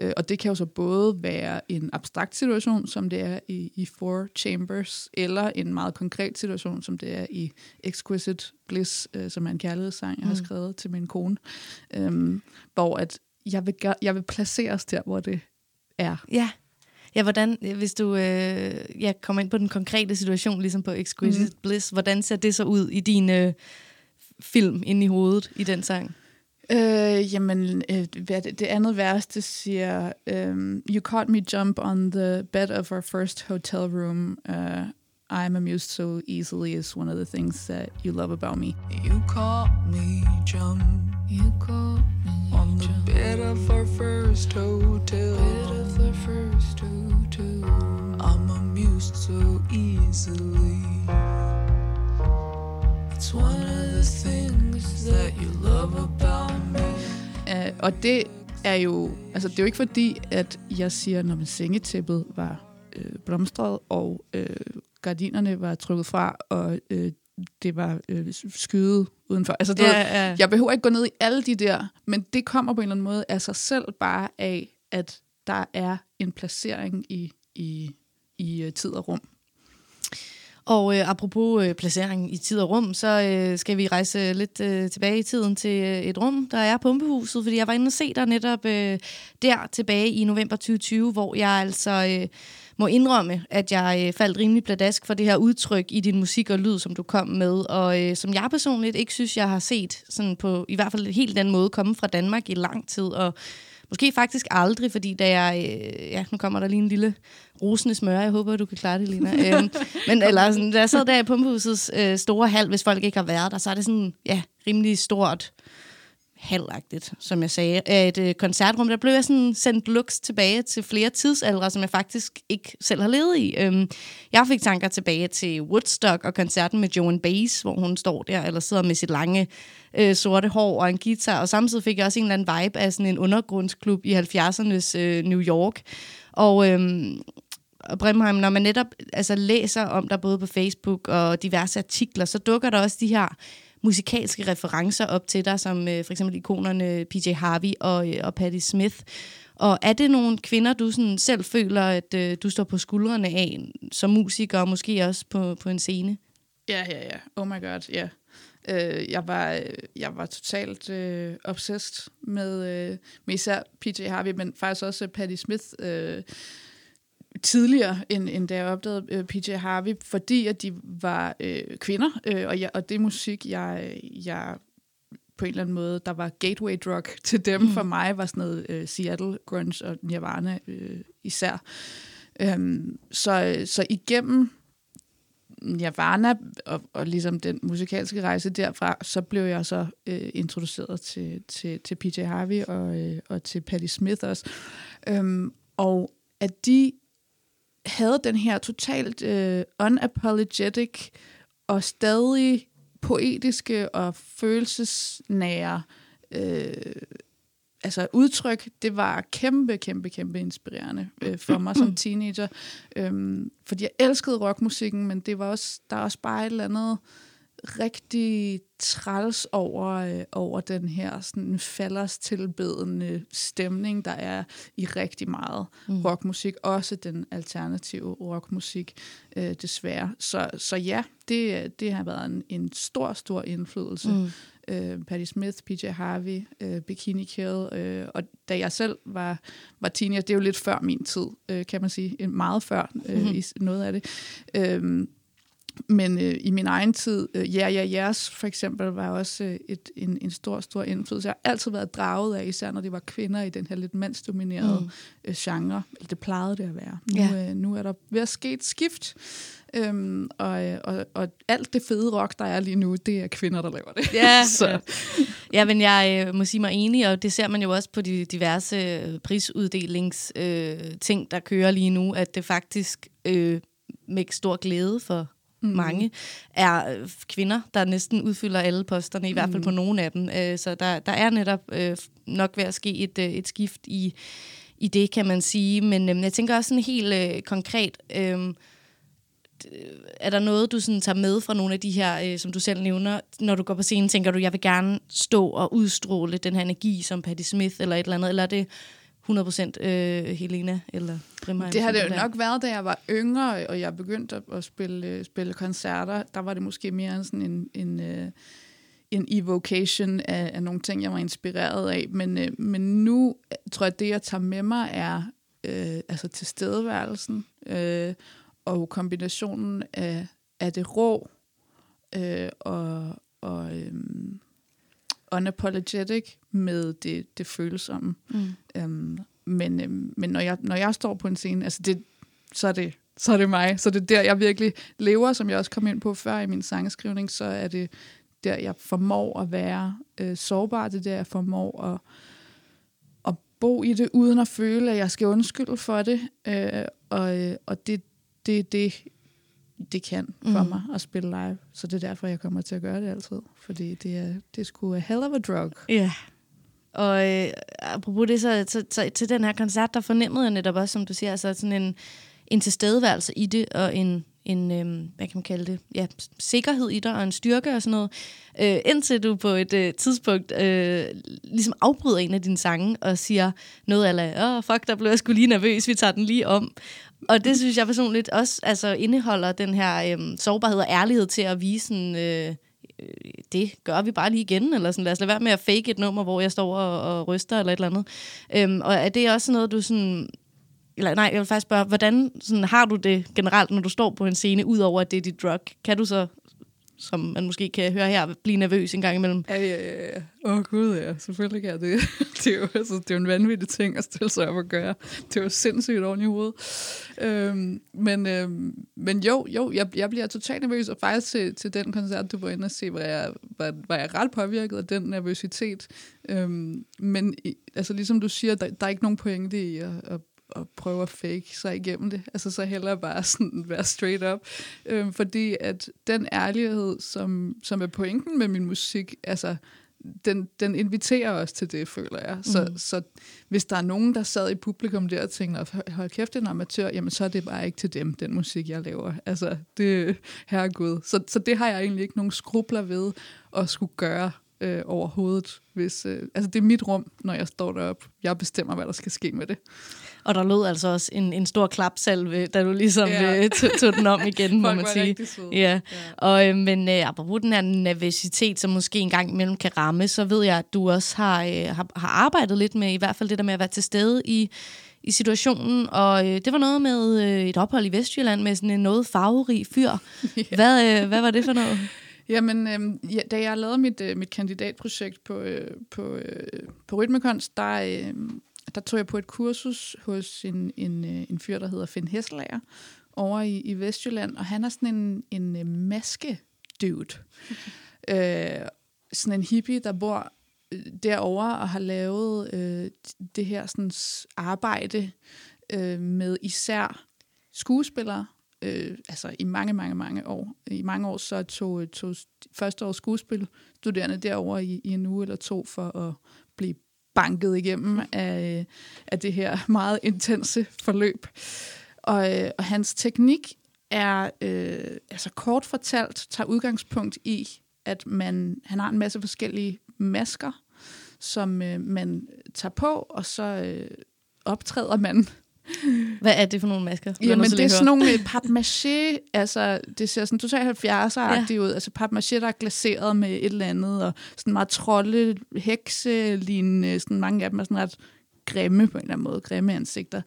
H: Øh, og det kan jo så både være en abstrakt situation, som det er i, i Four Chambers, eller en meget konkret situation, som det er i Exquisite Bliss, øh, som er en kærlighedssang, jeg har
C: Mm.
H: skrevet til min kone. Øhm, hvor at jeg vil, jeg vil placeres der, hvor det er.
C: Ja. Ja, hvordan, hvis du øh, ja, kommer ind på den konkrete situation, ligesom på Exquisite mm. Bliss, hvordan ser det så ud i din øh, film inde i hovedet i den sang?
H: Øh, jamen, øh, hvad det, det andet vers, det siger, um, You caught me jump on the bed of our first hotel room. Uh, I'm amused so easily is one of the things that you love about me.
I: You caught me jump. You caught me on the bed of our first hotel. Bed of our first easily. It's one of the things that you love about me.
H: Uh, og det er jo, altså det er jo ikke fordi, at jeg siger, når man sengetæppet var øh, blomstret, og øh, gardinerne var trykket fra, og øh, det var øh, skyet udenfor. Altså, det,
C: Ja, ja.
H: Jeg behøver ikke gå ned i alle de der, men det kommer på en eller anden måde af sig selv bare af, at der er en placering i, i, i uh, tid og rum.
C: Og øh, apropos øh, placering i tid og rum, så øh, skal vi rejse lidt øh, tilbage i tiden til øh, et rum, der er Pumpehuset, fordi jeg var inde og se dig netop øh, der tilbage i november 2020, hvor jeg altså øh, må indrømme, at jeg øh, faldt rimelig pladask for det her udtryk i din musik og lyd, som du kom med, og øh, som jeg personligt ikke synes, jeg har set sådan på i hvert fald helt den måde komme fra Danmark i lang tid, og Måske faktisk aldrig, fordi da jeg... Øh, ja, nu kommer der lige en lille rosende smør. Jeg håber, du kan klare det, Lina. øhm, men eller sådan, da jeg sad der i Pumpehusets øh, store hal, hvis folk ikke har været der, så er det sådan, ja, rimelig stort halvagtigt, som jeg sagde, af et øh, koncertrum. Der blev jeg sådan sendt looks tilbage til flere tidsaldre, som jeg faktisk ikke selv har levet i. Øhm, jeg fik tanker tilbage til Woodstock og koncerten med Joan Baez, hvor hun står der, eller sidder med sit lange øh, sorte hår og en guitar, og samtidig fik jeg også en eller anden vibe af sådan en undergrundsklub i 70'ernes øh, New York. Og øhm, og Brimheim, når man netop altså, læser om der både på Facebook og diverse artikler, så dukker der også de her musikalske referencer op til dig, som øh, for eksempel ikonerne PJ Harvey og, øh, og Patti Smith. Og er det nogle kvinder, du sådan selv føler, at øh, du står på skuldrene af som musiker, og måske også på, på en scene?
H: Ja, ja, ja. Oh my god, ja. Øh, jeg, var, øh, jeg var totalt øh, obsessed med, øh, med især PJ Harvey, men faktisk også Patti Smith øh, tidligere, end, end da jeg opdagede øh, PJ Harvey, fordi at de var øh, kvinder, øh, og, jeg, og det musik, jeg, jeg på en eller anden måde, der var gateway drug til dem. Mm. For mig var sådan noget øh, Seattle grunge og Nirvana øh, især. Øhm, så, så igennem Nirvana og, og ligesom den musikalske rejse derfra, så blev jeg så øh, introduceret til, til, til PJ Harvey og, øh, og til Patti Smith også. Øhm, og at de havde den her totalt øh, unapologetic og stadig poetiske og følelsesnære øh, altså udtryk, det var kæmpe, kæmpe, kæmpe inspirerende øh, for mig som teenager. Øhm, fordi jeg elskede rockmusikken, men det var også, der er også bare et eller andet rigtig træls over, øh, over den her sådan falders tilbedende stemning, der er i rigtig meget mm. rockmusik, også den alternative rockmusik, øh, desværre. Så, så ja, det, det har været en, en stor, stor indflydelse. Mm øh, Patti Smith, PJ Harvey, øh, Bikini Kill, øh, og da jeg selv var, var teenager, det er jo lidt før min tid, øh, kan man sige, En- meget før øh,
C: Mhm.
H: i noget af det. Øh, men øh, i min egen tid, øh, Ja, Ja, Jeres for eksempel, var også øh, et, en, en stor, stor indflydelse. Jeg har altid været draget af, især når det var kvinder i den her lidt mandsdominerede
C: Mm.
H: øh, genre. Eller det plejede det at være. Nu,
C: Ja.
H: øh, nu er der ved at ske et skift. Øhm, og, øh, og, og alt det fede rock, der er lige nu, det er kvinder, der laver det.
C: Ja,
H: Så-
C: ja. ja, men jeg øh, må sige mig enig, og det ser man jo også på de diverse øh, prisuddelings øh, ting, der kører lige nu, at det faktisk øh, med stor glæde for mm. mange er øh, kvinder, der næsten udfylder alle posterne, i hvert fald på nogle af dem. Øh, så der, der er netop øh, nok ved at ske et, øh, et skift i, i det, kan man sige. Men øh, jeg tænker også sådan helt øh, konkret... Øh, er der noget, du sådan tager med fra nogle af de her, øh, som du selv nævner, når du går på scenen, tænker du, jeg vil gerne stå og udstråle den her energi som Patti Smith eller et eller andet, eller er det 100% øh, Helena eller Brimheim?
H: Det har det jo nok været, da jeg var yngre, og jeg begyndte at, spille, øh, spille koncerter. Der var det måske mere en sådan en, en, øh, en evocation af, af nogle ting, jeg var inspireret af. Men, øh, men nu øh, tror jeg, at det, jeg tager med mig, er øh, altså tilstedeværelsen øh, og kombinationen af, af det rå øh, og, og øh, unapologetic med det, det følsomme.
C: Mm.
H: Øhm, men øhm, men når, jeg, når jeg står på en scene, altså det, så, er det, så er det mig. Så det er der, jeg virkelig lever, som jeg også kom ind på før i min sangskrivning, så er det der, jeg formår at være øh, sårbar. Det er der, jeg formår at, at bo i det, uden at føle, at jeg skal undskylde for det. Øh, og øh, og det, det, det, det kan for
C: Mm.
H: mig at spille live. Så det er derfor, jeg kommer til at gøre det altid. Fordi det er, det er sgu a hell of a drug.
C: Ja. Og øh, apropos det, så, så, så til den her koncert, der fornemmede jeg netop også, som du siger, altså sådan en, en tilstedeværelse i det, og en, en øh, hvad kan man kalde det, ja, sikkerhed i dig, og en styrke og sådan noget, øh, indtil du på et øh, tidspunkt øh, ligesom afbryder en af dine sange, og siger noget af, åh, oh, fuck, der blev jeg sgu lige nervøs, vi tager den lige om. Og det synes jeg personligt også altså, indeholder den her øh, sårbarhed og ærlighed til at vise sådan, øh, øh, det gør vi bare lige igen, eller sådan, lad os lade være med at fake et nummer, hvor jeg står og, og ryster, eller et eller andet. Øhm, og er det også noget, du sådan... Eller nej, jeg vil faktisk spørge, hvordan sådan, har du det generelt, når du står på en scene, udover at det er dit drug? Kan du så, som man måske kan høre her, blive nervøs en gang imellem?
H: Ja, ja, ja. Åh oh, gud, ja. Selvfølgelig kan jeg det. det, er jo, altså, det er jo en vanvittig ting at stille sig op og gøre. Det er jo sindssygt oven i hovedet. Øhm, men, øhm, men jo, jo jeg, jeg bliver totalt nervøs, og faktisk til, til den koncert, du var inde og se, var jeg, var, var jeg ret påvirket af den nervøsitet. Øhm, men altså, ligesom du siger, der, der er ikke nogen pointe i at, at at prøve at fake sig igennem det. Altså så hellere bare sådan være straight up. Øhm, fordi at den ærlighed, som, som er pointen med min musik, altså den, den inviterer os til det, føler jeg. Så,
C: Mhm.
H: så hvis der er nogen, der sad i publikum der og tænkte, "Hold- kæft, en amatør, jamen så er det bare ikke til dem, den musik, jeg laver. Altså, det herregud. Så, så det har jeg egentlig ikke nogen skrubler ved at skulle gøre øh, overhovedet. Hvis, øh, altså, det er mit rum, når jeg står deroppe. Jeg bestemmer, hvad der skal ske med det.
C: Og der lød altså også en, en stor klapsalve, da du ligesom
H: Ja.
C: ja. tog, tog den om igen, må man sige.
H: søde.
C: Ja, og, øh, men øh, apropos den her nervøsitet, som måske en gang imellem kan ramme, så ved jeg, at du også har, øh, har, har arbejdet lidt med, i hvert fald det der med at være til stede i, i situationen, og øh, det var noget med øh, et ophold i Vestjylland med sådan en noget farverig fyr. Hvad, øh, hvad var det for noget?
H: Jamen, øhm, ja, da jeg lavede mit, øh, mit kandidatprojekt på, øh, på, øh, på Rytmekunst, der, øh, der tog jeg på et kursus hos en, en, øh, en fyr, der hedder Finn Hesselager, over i, i Vestjylland, og han er sådan en, en øh, maske-dude. øh, sådan en hippie, der bor øh, derovre og har lavet øh, det her sådan, arbejde øh, med især skuespillere, øh, altså i mange, mange, mange år. I mange år så tog, tog første års skuespilstuderende derover i, i en uge eller to for at blive banket igennem af, af det her meget intense forløb. Og, øh, og hans teknik er, øh, altså kort fortalt, tager udgangspunkt i, at man, han har en masse forskellige masker, som øh, man tager på, og så øh, optræder man
C: Hvad er det for nogle masker?
H: Jamen, det er sådan nogle papmaché, altså det ser sådan totalt 70'er-agtigt
C: Ja.
H: ud. Altså papmaché, der er glaseret med et eller andet, og sådan meget trolde, hekse lignende, sådan mange af dem er sådan ret grimme på en eller anden måde, grimme ansigter.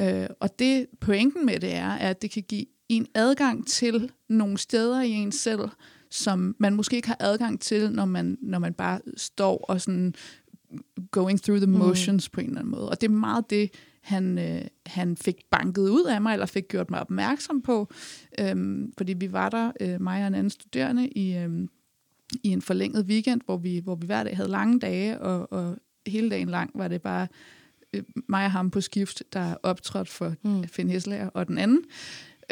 H: Øh, og det pointen med det er, at det kan give en adgang til nogle steder i en selv, som man måske ikke har adgang til, når man, når man bare står og sådan going through the motions mm. på en eller anden måde. Og det er meget det, han, øh, han fik banket ud af mig, eller fik gjort mig opmærksom på. Øhm, fordi vi var der, øh, mig og en anden studerende, i, øhm, i en forlænget weekend, hvor vi, hvor vi hver dag havde lange dage, og, og hele dagen lang var det bare øh, mig og ham på skift, der optrådte for mm. Finn Hesselager og den anden.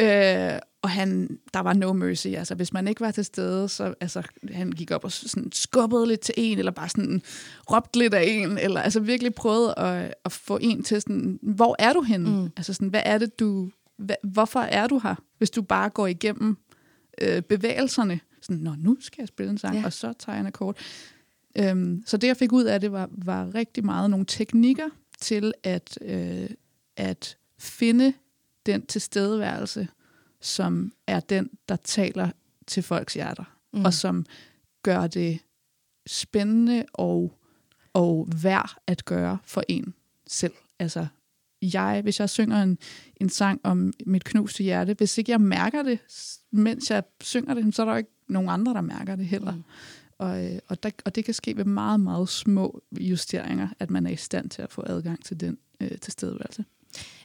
H: Øh, og han, der var no mercy. Altså, hvis man ikke var til stede, så altså, han gik op og sådan skubbede lidt til en, eller bare sådan råbte lidt af en, eller altså virkelig prøvede at, at få en til sådan, hvor er du henne? Mm. Altså sådan, hvad er det, du, hvad, hvorfor er du her? Hvis du bare går igennem øh, bevægelserne, sådan, nå, nu skal jeg spille en sang,
C: ja.
H: og så tager jeg en akkord. Øhm, så det, jeg fik ud af det, var, var rigtig meget nogle teknikker til at, øh, at finde den tilstedeværelse, som er den, der taler til folks hjerter, mm. og som gør det spændende og, og værd at gøre for en selv. Altså, jeg, hvis jeg synger en, en sang om mit knuste hjerte, hvis ikke jeg mærker det, mens jeg synger det, så er der jo ikke nogen andre, der mærker det heller. Mm. Og, øh, og, der, og det kan ske ved meget, meget små justeringer, at man er i stand til at få adgang til den øh, tilstedeværelse.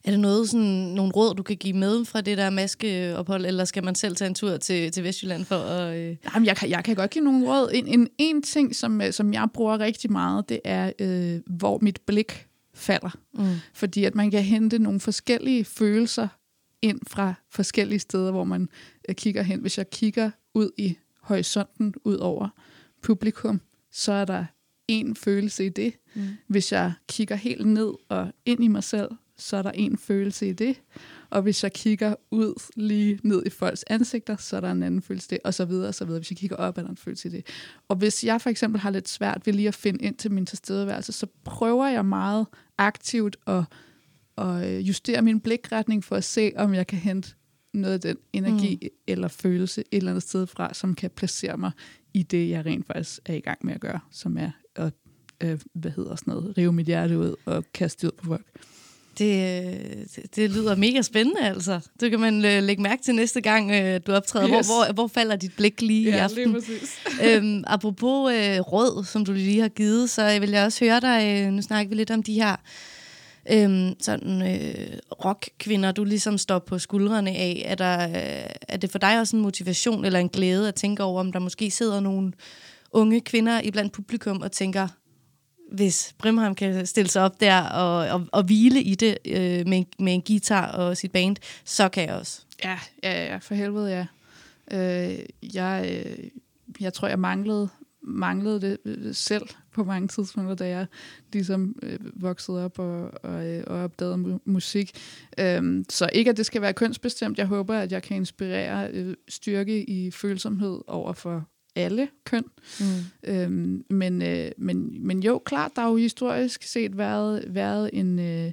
C: Er det noget, sådan, nogle råd, du kan give med fra det der maskeophold, eller skal man selv tage en tur til, til Vestjylland for at... Øh...
H: Jamen, jeg kan, jeg kan godt give nogle råd. En, en, en ting, som, øh, som jeg bruger rigtig meget, det er, øh, hvor mit blik falder.
C: Mm.
H: Fordi at man kan hente nogle forskellige følelser ind fra forskellige steder, hvor man øh, kigger hen. Hvis jeg kigger ud i horisonten, ud over publikum, så er der en følelse i det. Mm. Hvis jeg kigger helt ned og ind i mig selv, så er der en følelse i det. Og hvis jeg kigger ud lige ned i folks ansigter, så er der en anden følelse i det, og så videre, og så videre. Hvis jeg kigger op, er der en følelse i det. Og hvis jeg for eksempel har lidt svært ved lige at finde ind til min tilstedeværelse, så prøver jeg meget aktivt at, at justere min blikretning for at se, om jeg kan hente noget af den energi mm. eller følelse et eller andet sted fra, som kan placere mig i det, jeg rent faktisk er i gang med at gøre, som er at, øh, hvad hedder sådan noget, rive mit hjerte ud og kaste det ud på folk.
C: Det, øh, det, det lyder mega spændende, altså. Det kan man øh, lægge mærke til næste gang, øh, du optræder. Yes. Hvor, hvor, hvor falder dit blik lige i aften?
H: præcis.
C: øhm, apropos øh, råd, som du lige har givet, så vil jeg også høre dig, øh, nu snakker vi lidt om de her øhm, sådan øh, rockkvinder, du ligesom står på skuldrene af. Er, der, øh, er det for dig også en motivation eller en glæde at tænke over, om der måske sidder nogle unge kvinder iblandt publikum og tænker, hvis Brimham kan stille sig op der og, og, og hvile i det øh, med, med en guitar og sit band, så kan jeg også.
H: Ja, ja, ja, for helvede, ja. Øh, jeg, øh, jeg tror, jeg manglede, manglede det øh, selv på mange tidspunkter, da jeg ligesom øh, voksede op og, og, øh, og opdagede mu- musik. Øhm, så ikke, at det skal være kønsbestemt. Jeg håber, at jeg kan inspirere øh, styrke i følsomhed over for alle køn.
C: Mm.
H: Øhm, men, øh, men, men jo, klart, der har jo historisk set været, været en, øh,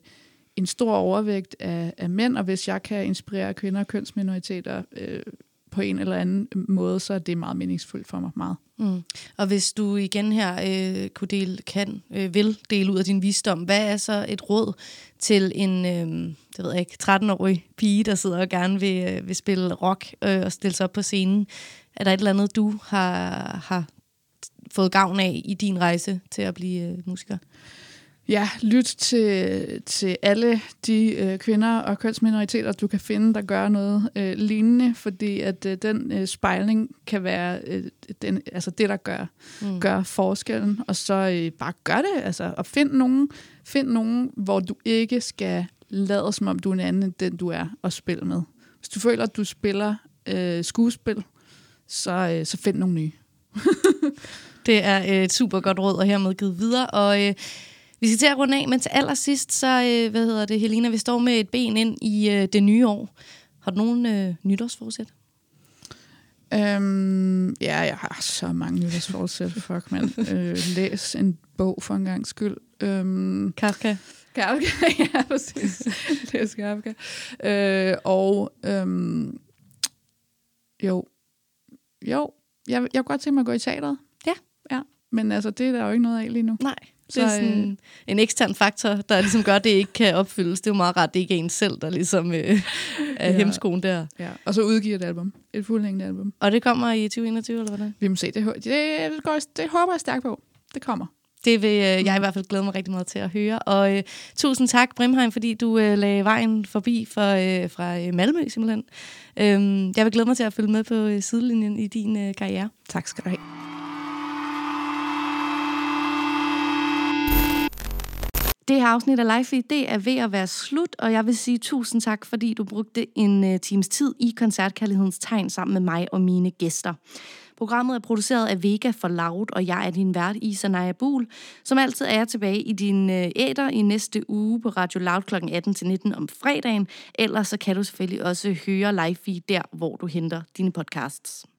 H: en stor overvægt af, af mænd, og hvis jeg kan inspirere kvinder og kønsminoriteter øh, på en eller anden måde, så er det meget meningsfuldt for mig meget.
C: Mm. Og hvis du igen her øh, kunne dele, kan, øh, vil dele ud af din visdom, hvad er så et råd til en, øh, det ved jeg ikke, 13-årig pige, der sidder og gerne vil, øh, vil spille rock øh, og stille sig op på scenen? Er der et eller andet, du har, har fået gavn af i din rejse til at blive øh, musiker?
H: Ja, lyt til, til alle de øh, kvinder og kønsminoriteter, du kan finde, der gør noget øh, lignende, fordi at øh, den øh, spejling kan være øh, den, altså det, der gør, mm. gør forskellen. Og så øh, bare gør det, altså, og find nogen, find nogen, hvor du ikke skal lade som om du er en anden end den, du er, og spille med. Hvis du føler, at du spiller øh, skuespil, så, øh, så find nogle nye.
C: Det er øh, et super godt råd, og hermed givet videre. Og øh, vi skal til at runde af, men til allersidst, så øh, hvad hedder det, Helena, vi står med et ben ind i øh, det nye år. Har du nogen øh, nytårsforsæt?
H: Øhm, ja, jeg har så mange nytårsforsæt. Fuck, mand. Øh, læs en bog for en gang skyld. Øhm,
C: Kafka?
H: Kafka, ja, præcis. Læs Kafka. Øh, og øhm, jo, jo, jeg, jeg kunne godt tænke mig at gå i teateret.
C: Ja.
H: Ja, men altså, det er der jo ikke noget af lige nu.
C: Nej. Det er
H: Så, øh,
C: sådan en ekstern faktor, der ligesom gør, at det ikke kan opfyldes. Det er jo meget rart, det ikke er en selv, der ligesom øh, er
H: Ja.
C: hemskoen der.
H: Ja. Og så udgiver et album. Et fuldhængende album.
C: Og det kommer i 2021, eller hvordan?
H: Vi må se. Det, det, det, går, det håber jeg stærkt på. Det kommer.
C: Det vil øh, jeg i hvert fald glæde mig rigtig meget til at høre. Og øh, tusind tak, Brimheim, fordi du øh, lagde vejen forbi for, øh, fra øh, Malmø simpelthen. Øhm, jeg vil glæde mig til at følge med på øh, sidelinjen i din øh, karriere.
H: Tak skal du have.
C: Det her afsnit af Live Feed, det er ved at være slut, og jeg vil sige tusind tak, fordi du brugte en uh, times tid i Koncertkærlighedens Tegn sammen med mig og mine gæster. Programmet er produceret af Vega for Loud, og jeg er din vært, Isa Naja Buhl. Som altid er jeg tilbage i din æter æder i næste uge på Radio Loud kl. 18-19 om fredagen. Ellers så kan du selvfølgelig også høre Live Feed der, hvor du henter dine podcasts.